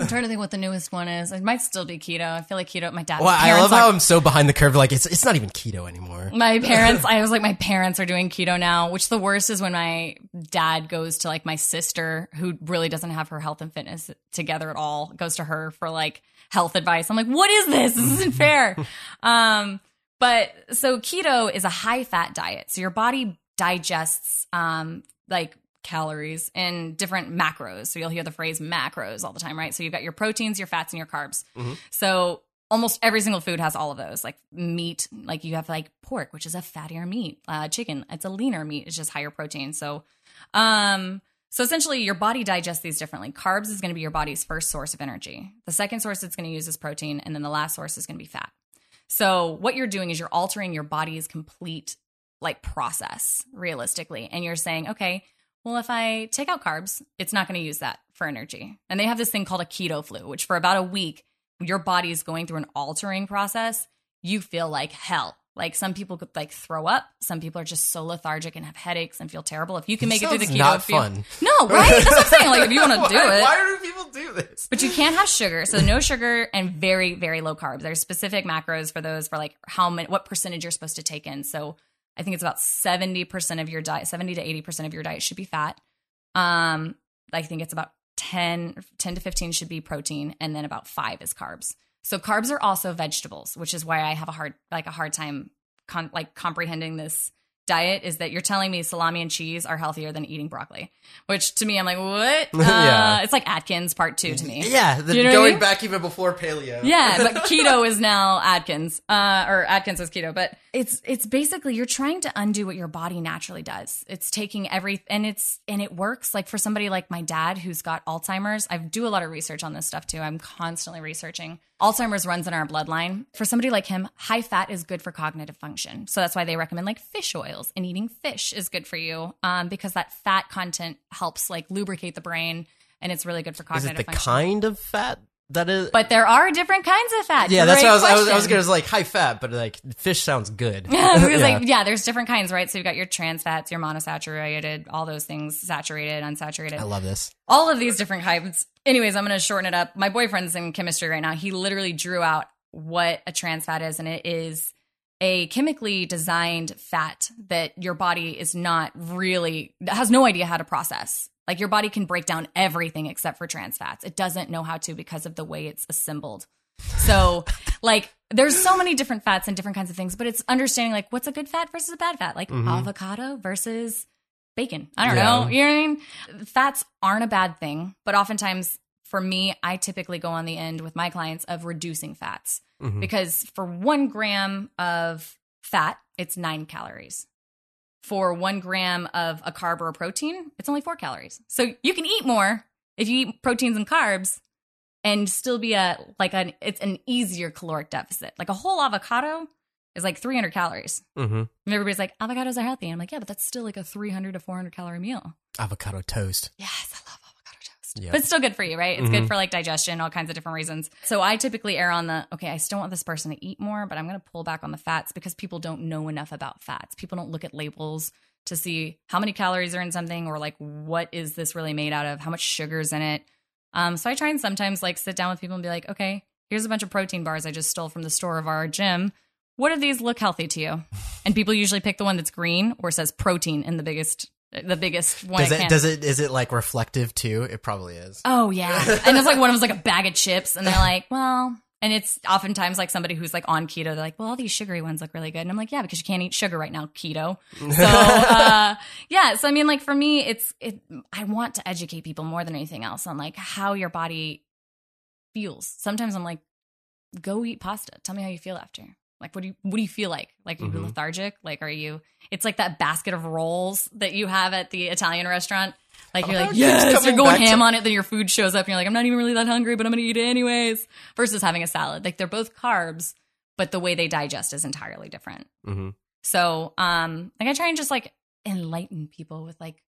I'm trying to think what the newest one is. It might still be keto. I feel like keto. My dad. Well, I love how are- I'm so behind the curve. Like it's it's not even keto anymore. my parents i was like my parents are doing keto now which the worst is when my dad goes to like my sister who really doesn't have her health and fitness together at all goes to her for like health advice i'm like what is this this isn't fair um but so keto is a high fat diet so your body digests um like calories in different macros. So you'll hear the phrase macros all the time right? So you've got your proteins your fats and your carbs. So almost every single food has all of those like meat like you have like pork which is a fattier meat uh, chicken it's a leaner meat it's just higher protein. So um so essentially your body digests these differently. Carbs is going to be your body's first source of energy. The second source it's going to use is protein and then the last source is going to be fat. So what you're doing is you're altering your body's complete like process realistically. And you're saying okay well if i take out carbs it's not going to use that for energy and they have this thing called a keto flu which for about a week your body is going through an altering process you feel like hell like some people could like throw up some people are just so lethargic and have headaches and feel terrible if you can make it through the keto not fun. no right that's what i'm saying like if you want to do Why- it Why do people do this? but you can't have sugar. So no sugar and very, very low carbs. There's specific macros for those for like how many, what percentage you're supposed to take in. So I think it's about 70% of your diet, 70 to 80% of your diet should be fat. Um, I think it's about 10, 10 to 15 should be protein. And then about five is carbs. So carbs are also vegetables, which is why I have a hard, like a hard time con- like comprehending this diet is that you're telling me salami and cheese are healthier than eating broccoli, which to me, I'm like, what? Yeah. Uh, it's like Atkins part two to me. Yeah, the, You know what I going mean? back even before paleo. Yeah, but keto is now Atkins, uh, or Atkins is keto. But it's it's basically you're trying to undo what your body naturally does. It's taking every and it's and it works. Like for somebody like my dad who's got Alzheimer's, I do a lot of research on this stuff too. I'm constantly researching. Alzheimer's runs in our bloodline. For somebody like him, high fat is good for cognitive function. So that's why they recommend like fish oils and eating fish is good for you um, because that fat content helps like lubricate the brain and it's really good for Is cognitive it the function. kind of fat that is? But there are different kinds of fat. yeah, that's what I was. I was, I was gonna was like high fat, but like fish sounds good. Yeah. like, yeah, there's different kinds, right? So you've got your trans fats, your monosaturated, all those things, saturated, unsaturated, I love this. all of these different kinds. Anyways, I'm going to shorten it up. My boyfriend's in chemistry right now. He literally drew out what a trans fat is, and it is a chemically designed fat that your body is not really has no idea how to process. Like your body can break down everything except for trans fats. It doesn't know how to because of the way it's assembled. So, like, there's so many different fats and different kinds of things, but it's understanding like what's a good fat versus a bad fat, like avocado versus bacon. I don't Yeah. know. You know what I mean? Fats aren't a bad thing, but oftentimes for me, I typically go on the end with my clients of reducing fats Mhm. because for one gram of fat, it's nine calories. For one gram of a carb or a protein, it's only four calories. So you can eat more if you eat proteins and carbs and still be a like an it's an easier caloric deficit. Like a whole avocado is like 300 calories. Mhm. And everybody's like, avocados are healthy. And I'm like, yeah, but that's still like a 300 to 400 calorie meal. Avocado toast. Yes, I love toast. Yeah. But it's still good for you, right? It's good Mhm. for like digestion, all kinds of different reasons. So I typically err on the okay, I still want this person to eat more, but I'm going to pull back on the fats because people don't know enough about fats. People don't look at labels to see how many calories are in something or like what is this really made out of? How much sugar's in it? Um, so I try and sometimes like sit down with people and be like, okay, here's a bunch of protein bars I just stole from the store of our gym. What do these look healthy to you? And people usually pick the one that's green or says protein in the biggest the biggest one. Does it does it is it like reflective too? It probably is. Oh yeah, and it's like one of them's like a bag of chips, and they're like, well, and it's oftentimes like somebody who's like on keto. They're like, well, all these sugary ones look really good, and I'm like, yeah, because you can't eat sugar right now, keto. So uh, yeah, so I mean, like for me, it's it. I want to educate people more than anything else on like how your body feels. Sometimes I'm like, go eat pasta. Tell me how you feel after. Like, what do you what do you feel like? Like, are you Mhm. lethargic? Like, are you? It's like that basket of rolls that you have at the Italian restaurant. Like you're Oh, like, it yes, you're going back to- ham on it. Then your food shows up, and you're like, I'm not even really that hungry, but I'm gonna eat it anyways. Versus having a salad. Like they're both carbs, but the way they digest is entirely different. hmm So, um, like I try and just like enlighten people with like,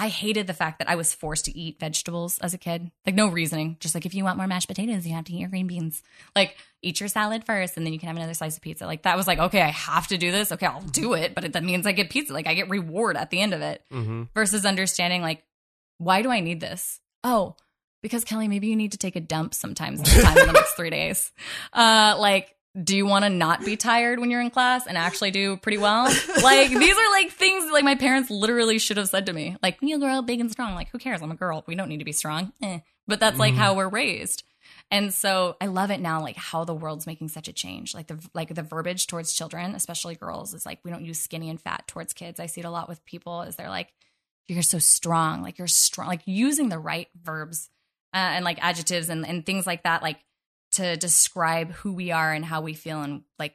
I hated the fact that I was forced to eat vegetables as a kid. Like no reasoning, just like if you want more mashed potatoes, you have to eat your green beans. Like eat your salad first, and then you can have another slice of pizza. Like that was like, okay, I have to do this. Okay, I'll do it, but it, that means I get pizza. Like I get reward at the end of it. hmm Versus understanding like, why do I need this? Oh, because Kelly, maybe you need to take a dump sometimes sometime in the next three days. Uh, like, do you want to not be tired when you're in class and actually do pretty well? Like, these are like things like my parents literally should have said to me. Like, grow up big and strong. Like, who cares? I'm a girl. We don't need to be strong. Eh. But that's like Mhm. how we're raised. And so I love it now, like how the world's making such a change. Like the like the verbiage towards children, especially girls, is like we don't use skinny and fat towards kids. I see it a lot with people. Is they're like, you're so strong, like you're strong, like using the right verbs uh, and like adjectives and, and things like that, like to describe who we are and how we feel, and like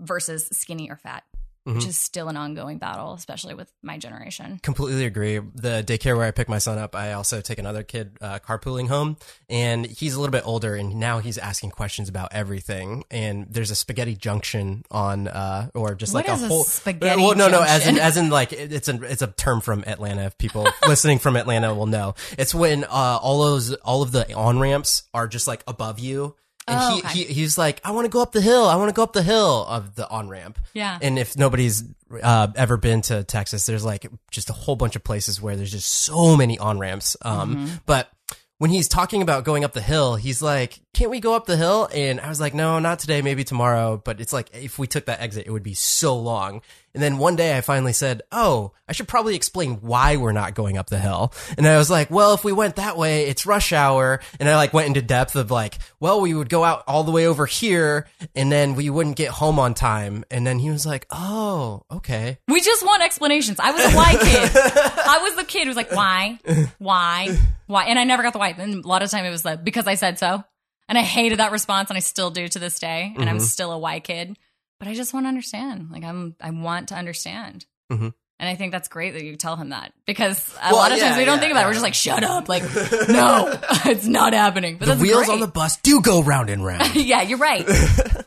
versus skinny or fat, which Mhm. is still an ongoing battle, especially with my generation. Completely agree. The daycare where I pick my son up, I also take another kid uh, carpooling home, and he's a little bit older, and now he's asking questions about everything. And there's a spaghetti junction on, uh, or just What like is a a whole spaghetti Well, no, no, as in, as in like it- it's a it's a term from Atlanta. If people listening from Atlanta will know, it's when uh, all those all of the on ramps are just like above you. And Oh, he, okay. he he's like, I want to go up the hill. I want to go up the hill of the on ramp. Yeah. And if nobody's uh, ever been to Texas, there's like just a whole bunch of places where there's just so many on ramps. Um, Mm-hmm. but when he's talking about going up the hill, he's like, "Can't we go up the hill?" And I was like, "No, not today. Maybe tomorrow." But it's like if we took that exit, it would be so long. And then one day, I finally said, "Oh, I should probably explain why we're not going up the hill." And I was like, "Well, if we went that way, it's rush hour." And I like went into depth of like, "Well, we would go out all the way over here, and then we wouldn't get home on time." And then he was like, "Oh, okay." We just want explanations. I was a why kid. I was the kid who was like, why, why, why, and I never got the why. And a lot of time it was like because I said so, and I hated that response, and I still do to this day. And I'm Mhm. still a why kid, but I just want to understand. Like I'm, I want to understand. Mhm. And I think that's great that you tell him that because a Well, lot of yeah, times we don't yeah, think about it. We're just like, shut up. Like, no, it's not happening. But The wheels great. on the bus do go round and round. yeah, you're right.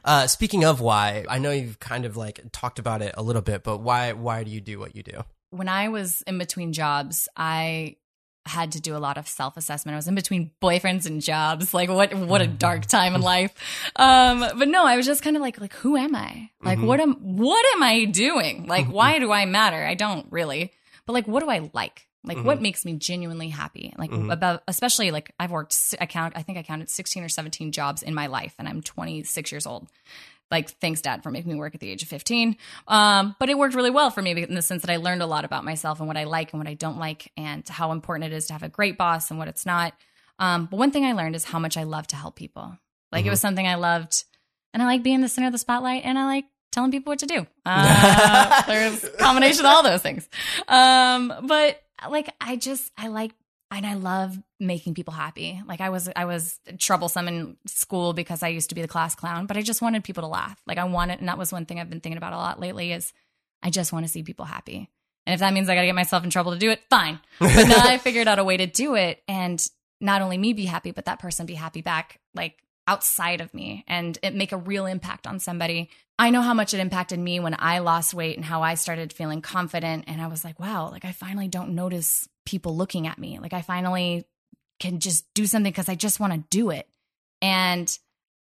Uh, speaking of why, I know you've kind of like talked about it a little bit, but why why do you do what you do? when I was in between jobs, I had to do a lot of self assessment. I was in between boyfriends and jobs. Like what what a dark time in life. Um but no, I was just kind of like like who am I? Like mm-hmm. what am what am I doing? Like why mm-hmm. do I matter? I don't really. But like what do I like? Like what mm-hmm. makes me genuinely happy? Like about especially like I've worked I count I think I counted 16 or 17 jobs in my life and I'm 26 years old like thanks dad for making me work at the age of 15 um, but it worked really well for me in the sense that i learned a lot about myself and what i like and what i don't like and how important it is to have a great boss and what it's not. Um, but one thing i learned is how much i love to help people. Like it was something i loved and i like being the center of the spotlight and i like telling people what to do. Uh, there's a combination of all those things. Um, but like i just i like and I love making people happy. Like I was I was troublesome in school because I used to be the class clown, but I just wanted people to laugh. Like I wanted and that was one thing I've been thinking about a lot lately is I just want to see people happy. And if that means I got to get myself in trouble to do it, fine. But now I figured out a way to do it and not only me be happy, but that person be happy back, like outside of me and it make a real impact on somebody. I know how much it impacted me when I lost weight and how I started feeling confident. And I was like, wow, like I finally don't notice people looking at me. Like I finally can just do something because I just want to do it. And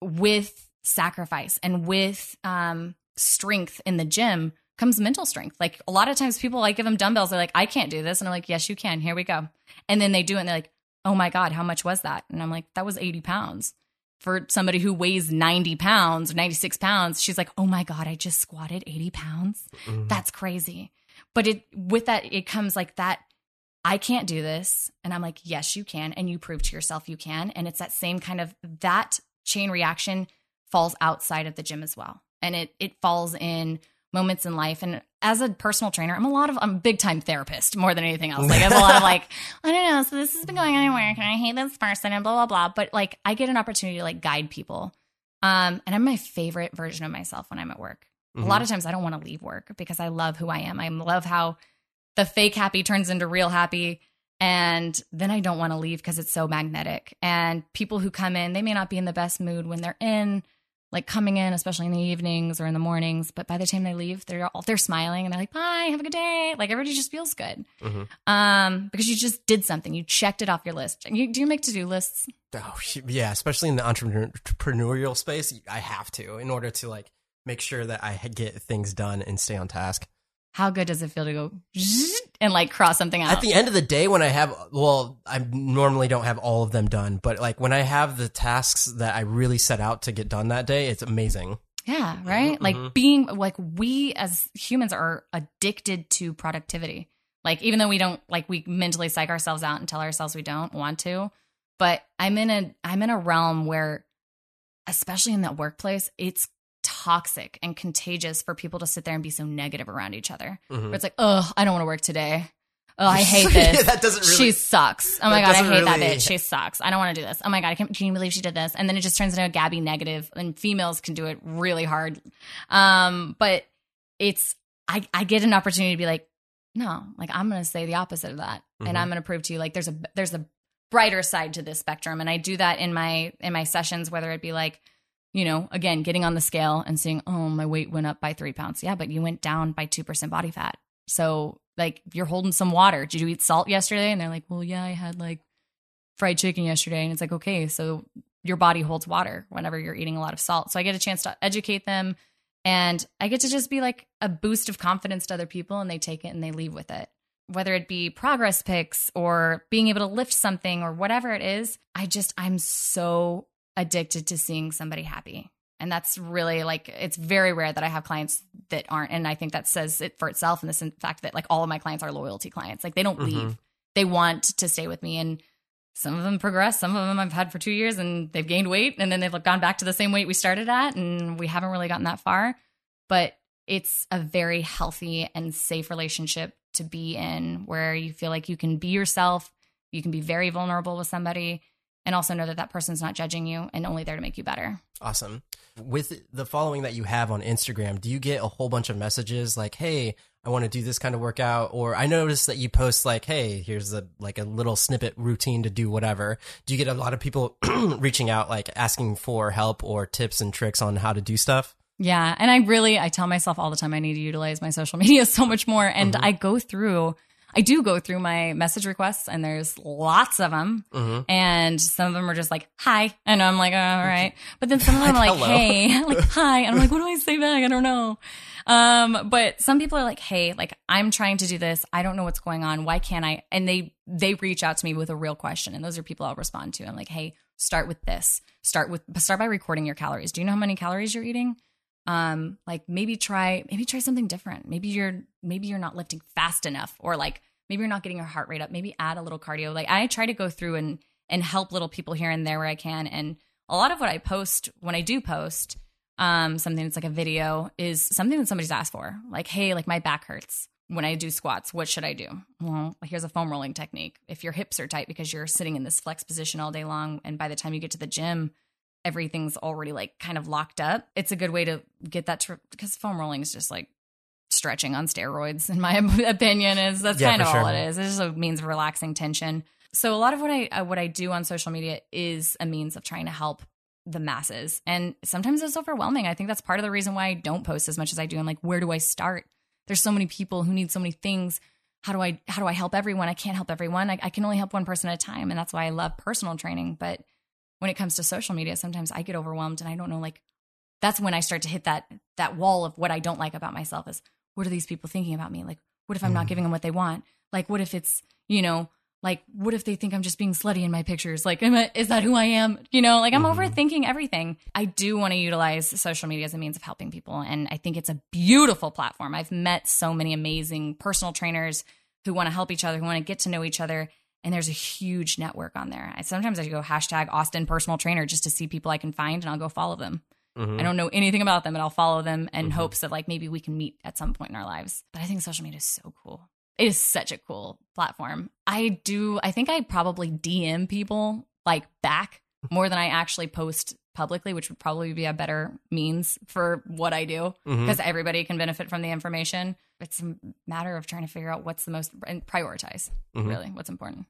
with sacrifice and with um, strength in the gym comes mental strength. Like a lot of times people like give them dumbbells. They're like, I can't do this. And I'm like, yes, you can. Here we go. And then they do it and they're like, oh my God, how much was that? And I'm like, that was 80 pounds. For somebody who weighs 90 pounds or 96 pounds, she's like, oh my God, I just squatted 80 pounds. Mm-hmm. That's crazy. But it with that, it comes like that I can't do this. And I'm like, yes, you can. And you prove to yourself you can. And it's that same kind of that chain reaction falls outside of the gym as well. And it it falls in moments in life. And as a personal trainer, I'm a lot of I'm a big time therapist more than anything else. Like I have a lot of like, I don't know, so this has been going on at work and I hate this person and blah blah blah. But like I get an opportunity to like guide people. Um, and I'm my favorite version of myself when I'm at work. Mm-hmm. A lot of times I don't want to leave work because I love who I am. I love how the fake happy turns into real happy. And then I don't want to leave because it's so magnetic. And people who come in, they may not be in the best mood when they're in, like coming in, especially in the evenings or in the mornings. But by the time they leave, they're all they're smiling and they're like, "Bye, have a good day." Like everybody just feels good, mm-hmm. um, because you just did something. You checked it off your list. You, do you make to do lists? Oh yeah, especially in the entrepreneurial space, I have to in order to like make sure that I get things done and stay on task how good does it feel to go and like cross something out? At the end of the day, when I have, well, I normally don't have all of them done, but like when I have the tasks that I really set out to get done that day, it's amazing. Yeah, right? Mm-hmm. Like being like we as humans are addicted to productivity. Like even though we don't like we mentally psych ourselves out and tell ourselves we don't want to, but I'm in a I'm in a realm where especially in that workplace, it's toxic and contagious for people to sit there and be so negative around each other. Mm-hmm. Where it's like, oh, I don't want to work today. Oh, I hate this. yeah, that doesn't really, she sucks. Oh my god, I hate really, that bitch. She sucks. I don't want to do this. Oh my god, I can't, can you believe she did this? And then it just turns into a Gabby negative, and females can do it really hard. Um, but it's I I get an opportunity to be like, no, like I'm gonna say the opposite of that, mm-hmm. and I'm gonna prove to you like there's a there's a brighter side to this spectrum, and I do that in my in my sessions, whether it be like you know, again, getting on the scale and seeing, oh, my weight went up by three pounds. Yeah, but you went down by 2% body fat. So, like, you're holding some water. Did you eat salt yesterday? And they're like, well, yeah, I had like fried chicken yesterday. And it's like, okay, so your body holds water whenever you're eating a lot of salt. So I get a chance to educate them and I get to just be like a boost of confidence to other people and they take it and they leave with it. Whether it be progress pics or being able to lift something or whatever it is, I just, I'm so addicted to seeing somebody happy. And that's really like, it's very rare that I have clients that aren't. And I think that says it for itself And this in fact that like all of my clients are loyalty clients. Like they don't mm-hmm. leave, they want to stay with me. And some of them progress, some of them I've had for two years and they've gained weight and then they've gone back to the same weight we started at. And we haven't really gotten that far. But it's a very healthy and safe relationship to be in where you feel like you can be yourself, you can be very vulnerable with somebody and also know that that person's not judging you and only there to make you better. Awesome. With the following that you have on Instagram, do you get a whole bunch of messages like, "Hey, I want to do this kind of workout," or I noticed that you post like, "Hey, here's a like a little snippet routine to do whatever." Do you get a lot of people reaching out like asking for help or tips and tricks on how to do stuff? Yeah, and I really I tell myself all the time I need to utilize my social media so much more and mm -hmm. I go through I do go through my message requests and there's lots of them. Mm-hmm. And some of them are just like, hi. And I'm like, all right. But then some of them are like, hey, like, hi. And I'm like, what do I say back? I don't know. Um, but some people are like, hey, like, I'm trying to do this. I don't know what's going on. Why can't I? And they, they reach out to me with a real question. And those are people I'll respond to. I'm like, hey, start with this. Start with, start by recording your calories. Do you know how many calories you're eating? Um like maybe try maybe try something different. Maybe you're maybe you're not lifting fast enough or like maybe you're not getting your heart rate up. Maybe add a little cardio. Like i try to go through and and help little people here and there where i can. And a lot of what i post when i do post um something that's like a video is something that somebody's asked for. Like hey like my back hurts when I do squats, what should I do? Well, here's a foam rolling technique. If your hips are tight because you're sitting in this flex position all day long, and by the time you get to the gym, everything's already like kind of locked up, it's a good way to get that because foam rolling is just like stretching on steroids, in my opinion. Is that's Yeah, kind of for all it is. It's just a means of relaxing tension. So a lot of what I uh, what I do on social media is a means of trying to help the masses, and sometimes it's overwhelming. I think that's part of the reason why I don't post as much as I do. I'm like, where do I start? There's so many people who need so many things. How do I how do I help everyone? I can't help everyone. I, I can only help one person at a time, and that's why I love personal training. But when it comes to social media, sometimes I get overwhelmed, and I don't know like that's when I start to hit that that wall of what I don't like about myself is what are these people thinking about me? Like, what if I'm not Mhm. giving them what they want? Like, what if it's, you know, like, what if they think I'm just being slutty in my pictures? Like, am I, is that who I am? You know, like I'm Mhm. overthinking everything. I do want to utilize social media as a means of helping people. And I think it's a beautiful platform. I've met so many amazing personal trainers who want to help each other, who want to get to know each other. And there's a huge network on there. I, sometimes I go hashtag Austin personal trainer just to see people I can find and I'll go follow them. Mhm. I don't know anything about them, but I'll follow them in Mhm. hopes that like maybe we can meet at some point in our lives. But I think social media is so cool. It is such a cool platform. I do I think I probably DM people like back more than I actually post publicly, which would probably be a better means for what I do because everybody can benefit from the information. It's a matter of trying to figure out what's the most and prioritize Mhm. really what's important.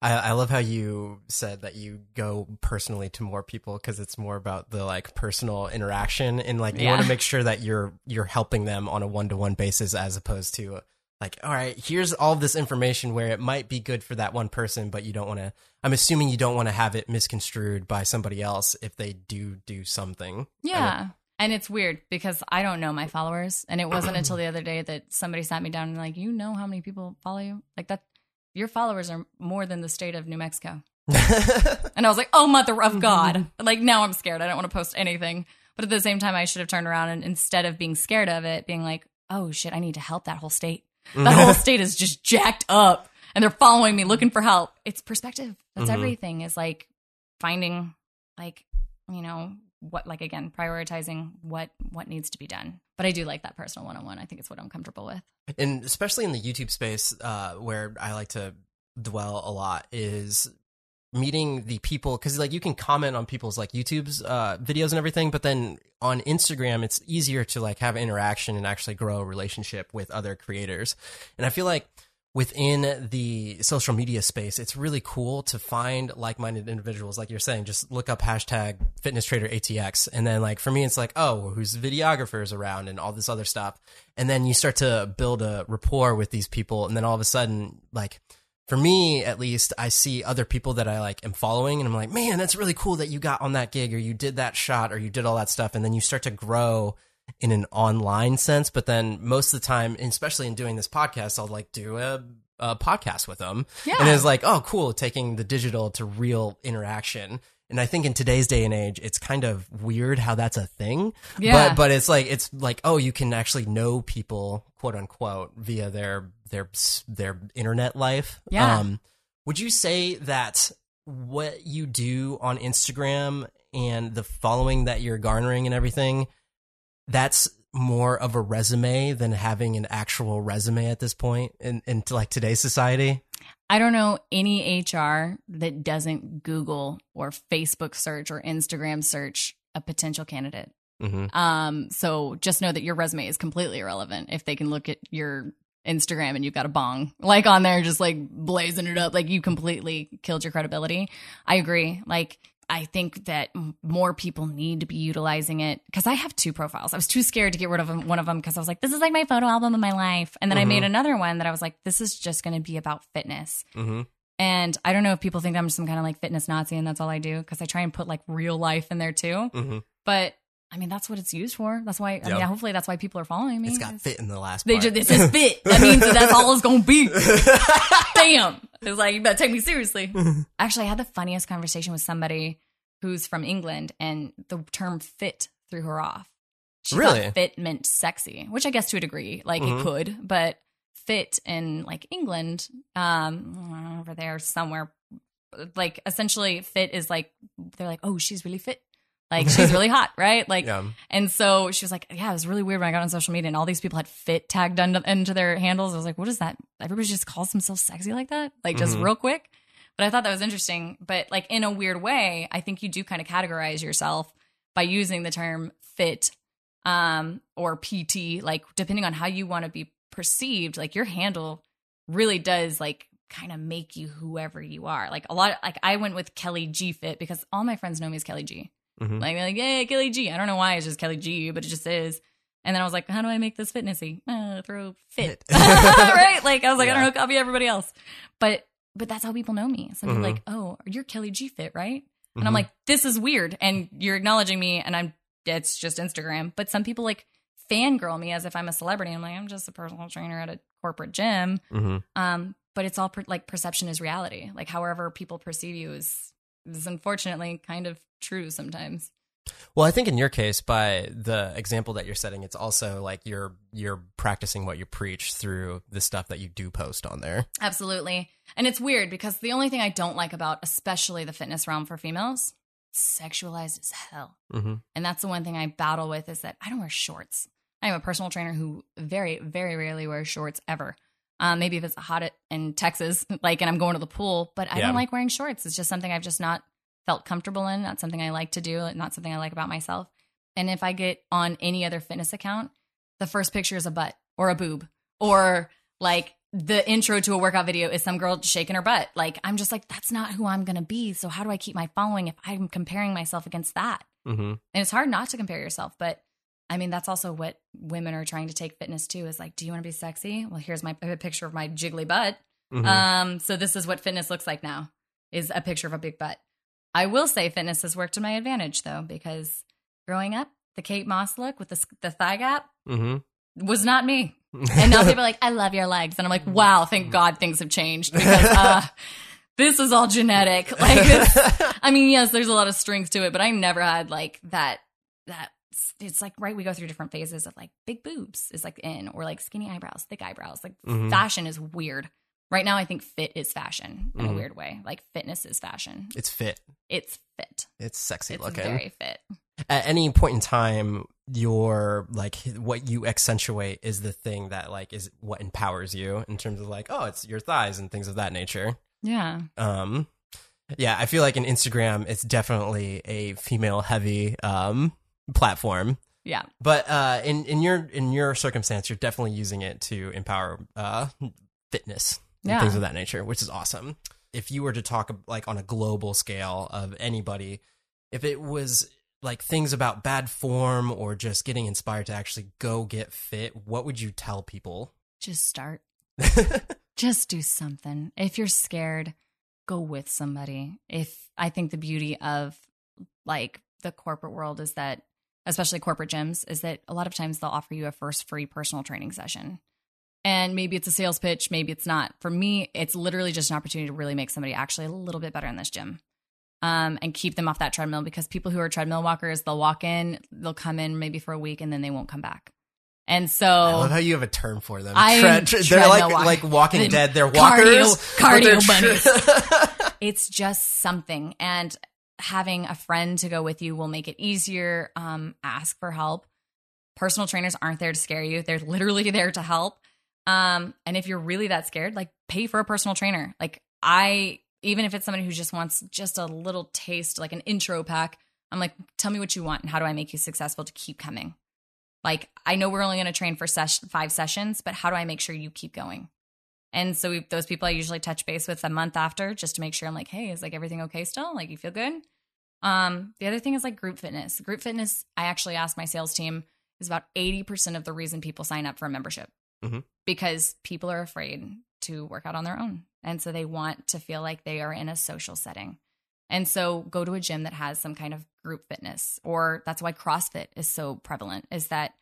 I, I love how you said that you go personally to more people because it's more about the like personal interaction and like you want to make sure that you're you're helping them on a one to one basis as opposed to like all right here's all this information where it might be good for that one person but you don't want to I'm assuming you don't want to have it misconstrued by somebody else if they do do something Yeah. And it's weird because I don't know my followers. And it wasn't until the other day that somebody sat me down and like, you know how many people follow you? Like that your followers are more than the state of New Mexico. And I was like, oh mother of God. like now I'm scared. I don't want to post anything. But at the same time, I should have turned around and instead of being scared of it, being like, oh shit, I need to help that whole state. That whole state is just jacked up and they're following me looking for help. It's perspective. That's Mhm. everything is like finding like, you know, what like again, prioritizing what what needs to be done. But I do like that personal one on one. I think it's what I'm comfortable with. and especially in the YouTube space, uh, where I like to dwell a lot is meeting the people because like you can comment on people's like YouTube's uh, videos and everything, but then on Instagram it's easier to like have interaction and actually grow a relationship with other creators. And I feel like within the social media space, it's really cool to find like-minded individuals. Like you're saying, just look up hashtag fitness trader ATX. And then like for me, it's like, oh, who's videographers around and all this other stuff. And then you start to build a rapport with these people. And then all of a sudden, like, for me at least, I see other people that I like am following, and I'm like, man, that's really cool that you got on that gig, or you did that shot, or you did all that stuff, and then you start to grow in an online sense. But then most of the time, especially in doing this podcast, I'll like do a, a podcast with them, Yeah. and it's like, oh, cool, taking the digital to real interaction. And I think in today's day and age, it's kind of weird how that's a thing. Yeah. But but it's like it's like oh, you can actually know people, quote unquote, via their their their internet life. Yeah. Um, would you say that what you do on Instagram and the following that you're garnering and everything, that's more of a resume than having an actual resume at this point in, in like today's society? I don't know any HR that doesn't Google or Facebook search or Instagram search a potential candidate. Mm-hmm. Um, so just know that your resume is completely irrelevant if they can look at your Instagram and you've got a bong like on there, just like blazing it up, like you completely killed your credibility. I agree. Like, I think that more people need to be utilizing it because I have two profiles. I was too scared to get rid of one of them because I was like, this is like my photo album of my life. And then I Mhm. made another one that I was like, this is just going to be about fitness. Mm-hmm. And I don't know if people think I'm some kind of like fitness Nazi and that's all I do because I try and put like real life in there too. Mm-hmm. But I mean, that's what it's used for. That's why, I mean, hopefully that's why people are following me. It's got fit in the last They part. just, it says fit. That means that that's all it's going to be. Damn. It's like, you better take me seriously. Actually, I had the funniest conversation with somebody who's from England and the term fit threw her off. She Really? fit meant sexy, which I guess to a degree, like Mhm. it could, but fit in like England, um, over there somewhere, like essentially fit is like, they're like, oh, she's really fit. Like she's really hot, right? Like, Yeah. and so she was like, yeah, it was really weird when I got on social media and all these people had fit tagged into their handles. I was like, what is that? Everybody just calls themselves sexy like that? Like just Mhm. real quick. But I thought that was interesting. But like in a weird way, I think you do kind of categorize yourself by using the term fit um, or PT, like depending on how you want to be perceived, like your handle really does like kind of make you whoever you are. Like a lot, like I went with Kelly G Fit because all my friends know me as Kelly G. Mhm. Like, like, yeah, Kelly G. I don't know why it's just Kelly G, but it just is. And then I was like, how do I make this fitnessy? Uh, throw fit, right? Like I was like, I don't know, copy everybody else. But but that's how people know me. Some people Mhm. like, oh, you're Kelly G Fit, right? And Mhm. I'm like, this is weird. And you're acknowledging me, and I'm it's just Instagram. But some people like fangirl me as if I'm a celebrity. I'm like, I'm just a personal trainer at a corporate gym. Mhm. Um, but it's all per- like perception is reality. Like however people perceive you is is unfortunately kind of true sometimes. Well, I think in your case, by the example that you're setting, it's also like you're you're practicing what you preach through the stuff that you do post on there. Absolutely. And it's weird because the only thing I don't like about especially the fitness realm for females, sexualized as hell. hmm And that's the one thing I battle with is that I don't wear shorts. I am a personal trainer who very, very rarely wears shorts ever. Um, maybe if it's hot in Texas, like, and I'm going to the pool, but I Yeah. don't like wearing shorts. It's just something I've just not felt comfortable in, not something I like to do, not something I like about myself. And if I get on any other fitness account, the first picture is a butt or a boob or like the intro to a workout video is some girl shaking her butt. Like, I'm just like, that's not who I'm going to be. So, how do I keep my following if I'm comparing myself against that? hmm And it's hard not to compare yourself, but I mean, that's also what women are trying to take fitness to is like, do you want to be sexy? Well, here's my a picture of my jiggly butt. hmm Um, so this is what fitness looks like now is a picture of a big butt. I will say fitness has worked to my advantage though, because growing up, the Kate Moss look with the, the thigh gap hmm was not me. And now people are like, I love your legs. And I'm like, wow, thank God things have changed because uh, this is all genetic. Like, I mean, yes, there's a lot of strength to it, but I never had like that. That it's like right. We go through different phases of like big boobs is like in, or like skinny eyebrows, thick eyebrows. Like Mhm. fashion is weird. Right now, I think fit is fashion in a Mhm. weird way. Like fitness is fashion. it's fit. It's fit. It's sexy It's looking. very fit. At any point in time, your like what you accentuate is the thing that like is what empowers you in terms of like, oh, it's your thighs and things of that nature. Yeah. Um, yeah, I feel like in Instagram, it's definitely a female heavy um platform. Yeah. But uh, in in your in your circumstance, you're definitely using it to empower uh, fitness and Yeah. things of that nature, which is awesome. If you were to talk like on a global scale of anybody, if it was like things about bad form or just getting inspired to actually go get fit, what would you tell people? Just start. just do something. If you're scared, go with somebody. If I think the beauty of like the corporate world is that, especially corporate gyms, is that a lot of times they'll offer you a first free personal training session. And maybe it's a sales pitch, maybe it's not. For me, it's literally just an opportunity to really make somebody actually a little bit better in this gym. Um, and keep them off that treadmill because people who are treadmill walkers, they'll walk in, they'll come in maybe for a week and then they won't come back. And so I love how you have a term for them. I'm Tread- they're like walker. like Walking Dead. They're walkers. cardio but they're it's just something and having a friend to go with you will make it easier um ask for help. Personal trainers aren't there to scare you. They're literally there to help. Um and if you're really that scared like pay for a personal trainer. Like i even if it's somebody who just wants just a little taste like an intro pack i'm like tell me what you want and how do i make you successful to keep coming? Like i know we're only going to train for ses- five sessions but how do i make sure you keep going and so we, those people I usually touch base with a month after just to make sure I'm like, hey, is like everything okay still? Like you feel good? Um, the other thing is like group fitness. Group fitness, I actually asked my sales team, is about 80% of the reason people sign up for a membership Mhm. because people are afraid to work out on their own. And so they want to feel like they are in a social setting. And so go to a gym that has some kind of group fitness, or that's why CrossFit is so prevalent, is that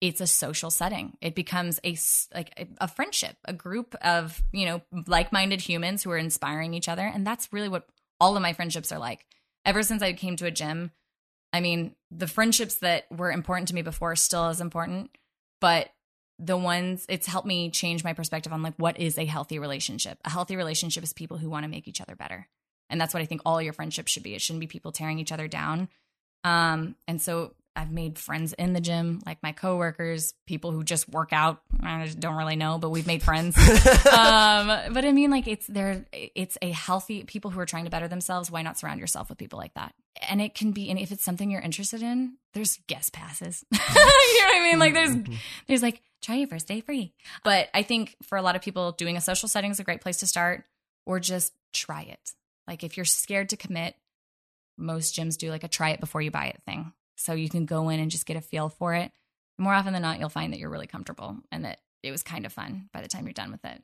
it's a social setting. It becomes a like a, friendship, a group of you know like-minded humans who are inspiring each other, and that's really what all of my friendships are like. Ever since I came to a gym, I mean, the friendships that were important to me before still as important, but the ones it's helped me change my perspective on like what is a healthy relationship. A healthy relationship is people who want to make each other better. And that's what I think all your friendships should be. It shouldn't be people tearing each other down. Um, and so I've made friends in the gym, like my coworkers, people who just work out. I just don't really know, but we've made friends. um, but I mean, like it's there. It's a healthy people who are trying to better themselves. Why not surround yourself with people like that? And it can be, and if it's something you're interested in, there's guest passes. you know what I mean? Like there's, there's like try your first day free. But I think for a lot of people, doing a social setting is a great place to start, or just try it. Like if you're scared to commit, most gyms do like a try it before you buy it thing so you can go in and just get a feel for it. More often than not, you'll find that you're really comfortable and that it was kind of fun by the time you're done with it.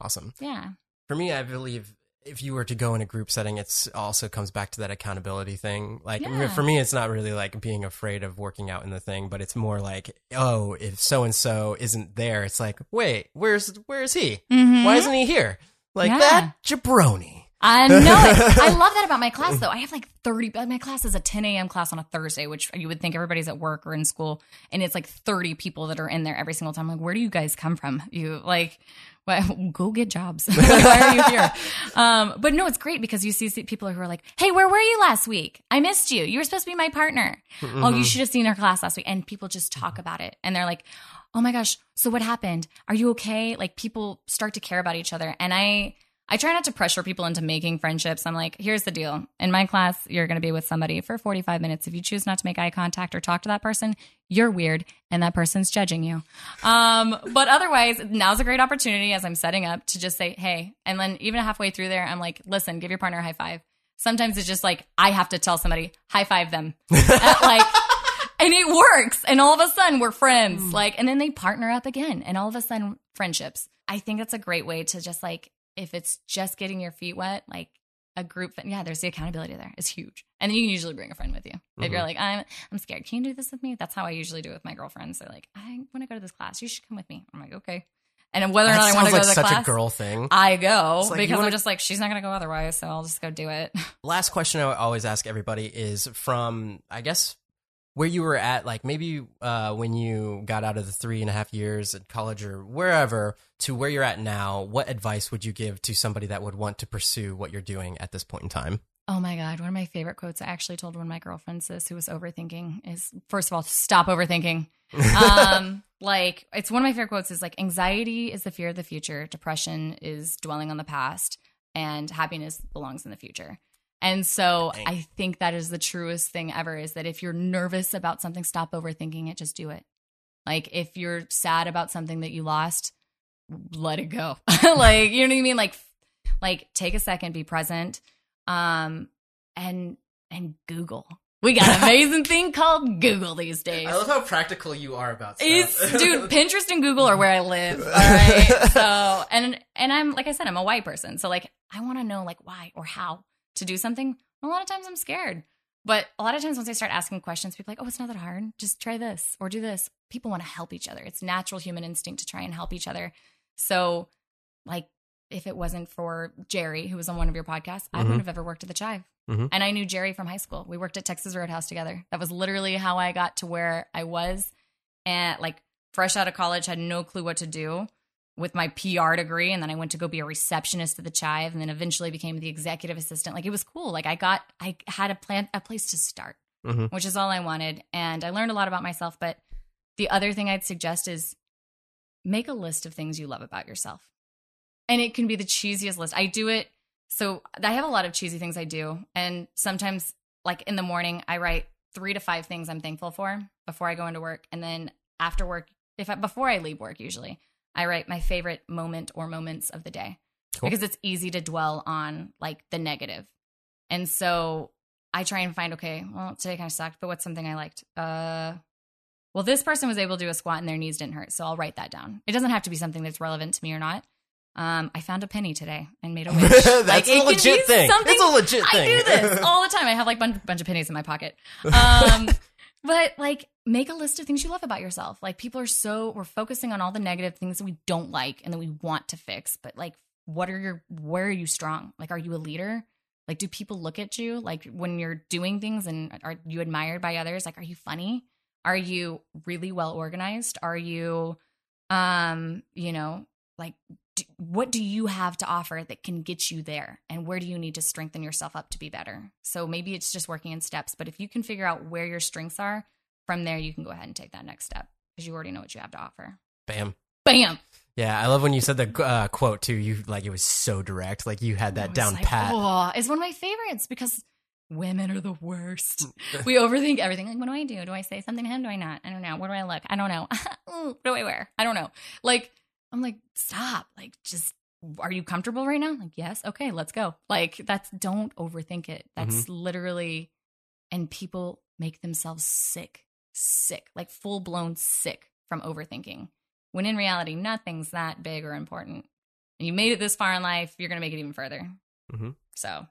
Awesome. Yeah. For me, I believe if you were to go in a group setting, it's also comes back to that accountability thing. Like Yeah. for me, it's not really like being afraid of working out in the thing, but it's more like, oh, if so and so isn't there, it's like, wait, where's where's he? Mhm. Why isn't he here? Like Yeah. that jabroni. I know it. I love that about my class, though. I have like 30, my class is a 10 a.m. class on a Thursday, which you would think everybody's at work or in school. And it's like 30 people that are in there every single time. Like, where do you guys come from? You like, well, go get jobs. Like, Why are you here? Um, but no, it's great because you see people who are like, hey, where were you last week? I missed you. You were supposed to be my partner. Oh, you should have seen our class last week. And people just talk about it. And they're like, oh my gosh, so what happened? Are you okay? Like people start to care about each other. And I, I try not to pressure people into making friendships. I'm like, here's the deal. In my class, you're going to be with somebody for 45 minutes. If you choose not to make eye contact or talk to that person, you're weird and that person's judging you. Um, but otherwise, now's a great opportunity as I'm setting up to just say, hey. And then even halfway through there, I'm like, listen, give your partner a high five. Sometimes it's just like, I have to tell somebody, high five them. At, like, and it works. And all of a sudden, we're friends. Like, and then they partner up again, and all of a sudden, friendships. I think that's a great way to just like, if it's just getting your feet wet, like a group, yeah, there's the accountability there. It's huge. And then you can usually bring a friend with you. If you're mm-hmm. like, I'm, I'm scared, can you do this with me? That's how I usually do it with my girlfriends. They're like, I want to go to this class. You should come with me. I'm like, okay. And whether or not I want to go like to the such class, a girl thing. I go like, because wanna- I'm just like, she's not going to go otherwise. So I'll just go do it. Last question I always ask everybody is from, I guess, where you were at, like maybe uh, when you got out of the three and a half years at college or wherever to where you're at now. What advice would you give to somebody that would want to pursue what you're doing at this point in time? Oh my God. One of my favorite quotes I actually told one of my girlfriends this who was overthinking is first of all, stop overthinking. um, like it's one of my favorite quotes is like anxiety is the fear of the future, depression is dwelling on the past, and happiness belongs in the future. And so Dang. I think that is the truest thing ever is that if you're nervous about something, stop overthinking it, just do it. Like if you're sad about something that you lost, let it go. like, you know what I mean? Like like take a second, be present. Um and and Google. We got an amazing thing called Google these days. I love how practical you are about It's dude, Pinterest and Google are where I live. All right. So and and I'm like I said, I'm a white person. So like I want to know like why or how to do something. A lot of times I'm scared. But a lot of times once I start asking questions, people are like, oh, it's not that hard. Just try this or do this. People want to help each other. It's natural human instinct to try and help each other. So like if it wasn't for Jerry, who was on one of your podcasts, I Mhm. wouldn't have ever worked at the Chive. Mhm. And I knew Jerry from high school. We worked at Texas Roadhouse together. That was literally how I got to where I was. And like fresh out of college, had no clue what to do with my PR degree. And then I went to go be a receptionist at the Chive and then eventually became the executive assistant. Like it was cool. Like I got, I had a plan, a place to start, Mhm. which is all I wanted. And I learned a lot about myself. But the other thing I'd suggest is make a list of things you love about yourself. And it can be the cheesiest list. I do it. So I have a lot of cheesy things I do. And sometimes, like in the morning, I write three to five things I'm thankful for before I go into work. And then after work, if I, before I leave work, usually I write my favorite moment or moments of the day Cool. because it's easy to dwell on like the negative. And so I try and find, okay, well, today kind of sucked, but what's something I liked? Uh, well, this person was able to do a squat and their knees didn't hurt. So I'll write that down. It doesn't have to be something that's relevant to me or not. Um, I found a penny today and made a wish. That's Like, a legit thing. something- It's a legit I do this all the time. I have like a bunch, bunch of pennies in my pocket. Um, but like, make a list of things you love about yourself. Like, people are so we're focusing on all the negative things that we don't like and that we want to fix. But like, what are your where are you strong? Like, are you a leader? Like, do people look at you like when you're doing things and are you admired by others? Like, are you funny? Are you really well organized? Are you, um, you know, like do, what do you have to offer that can get you there? And where do you need to strengthen yourself up to be better? So maybe it's just working in steps but if you can figure out where your strengths are from there you can go ahead and take that next step because you already know what you have to offer. Bam. bam. Yeah, I love when you said the uh, quote too. You like it was so direct. Like you had that down like, pat. oh it's one of my favorites because women are the worst. We overthink everything like what do i do? Do i say something to him? Do i not? I don't know. What do i look? I don't know. What do i wear? I don't know. Like i'm like stop like just are you comfortable right now like yes okay let's go like that's don't overthink it that's literally and people make themselves sick sick like full blown sick from overthinking when in reality nothing's that big or important and you made it this far in life you're gonna make it even further Mhm. so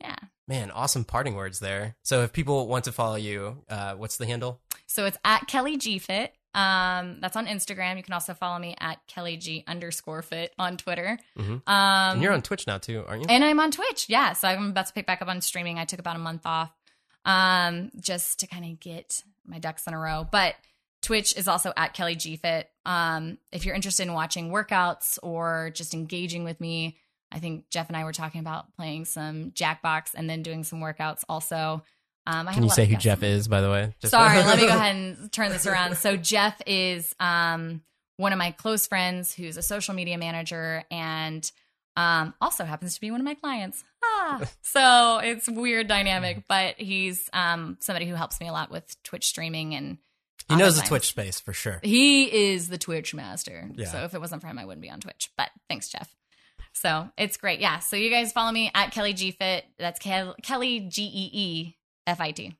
yeah Man, awesome parting words there. So if people want to follow you, uh, what's the handle? So it's at Kelly G Fit. Um, that's on Instagram. You can also follow me at Kelly G underscore fit on Twitter. Mhm. Um, and you're on Twitch now too, aren't you? and I'm on Twitch. Yeah, so I'm about to pick back up on streaming. I took about a month off, um, just to kind of get my ducks in a row. But Twitch is also at Kelly G Fit. Um, if you're interested in watching workouts or just engaging with me, I think Jeff and I were talking about playing some Jackbox and then doing some workouts also. Um, I Can you say who Jeff is, by the way? Just- Sorry, let me go ahead and turn this around. So Jeff is um, one of my close friends who's a social media manager and um, also happens to be one of my clients. Ah, so it's weird dynamic, but he's um, somebody who helps me a lot with Twitch streaming and he knows the oftentimes- Twitch space for sure. He is the Twitch master. Yeah. So if it wasn't for him, I wouldn't be on Twitch. But thanks, Jeff. So it's great. Yeah. So you guys follow me at Kelly G Fit. That's Kel- Kelly G E E F I T.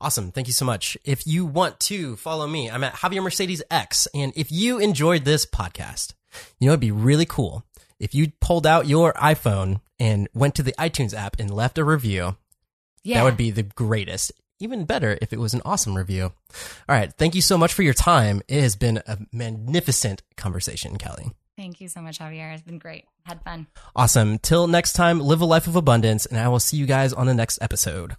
Awesome. Thank you so much. If you want to follow me, I'm at Javier Mercedes X. And if you enjoyed this podcast, you know, it'd be really cool if you pulled out your iPhone and went to the iTunes app and left a review. Yeah. That would be the greatest. Even better if it was an awesome review. All right. Thank you so much for your time. It has been a magnificent conversation, Kelly. Thank you so much, Javier. It's been great. Had fun. Awesome. Till next time, live a life of abundance, and I will see you guys on the next episode.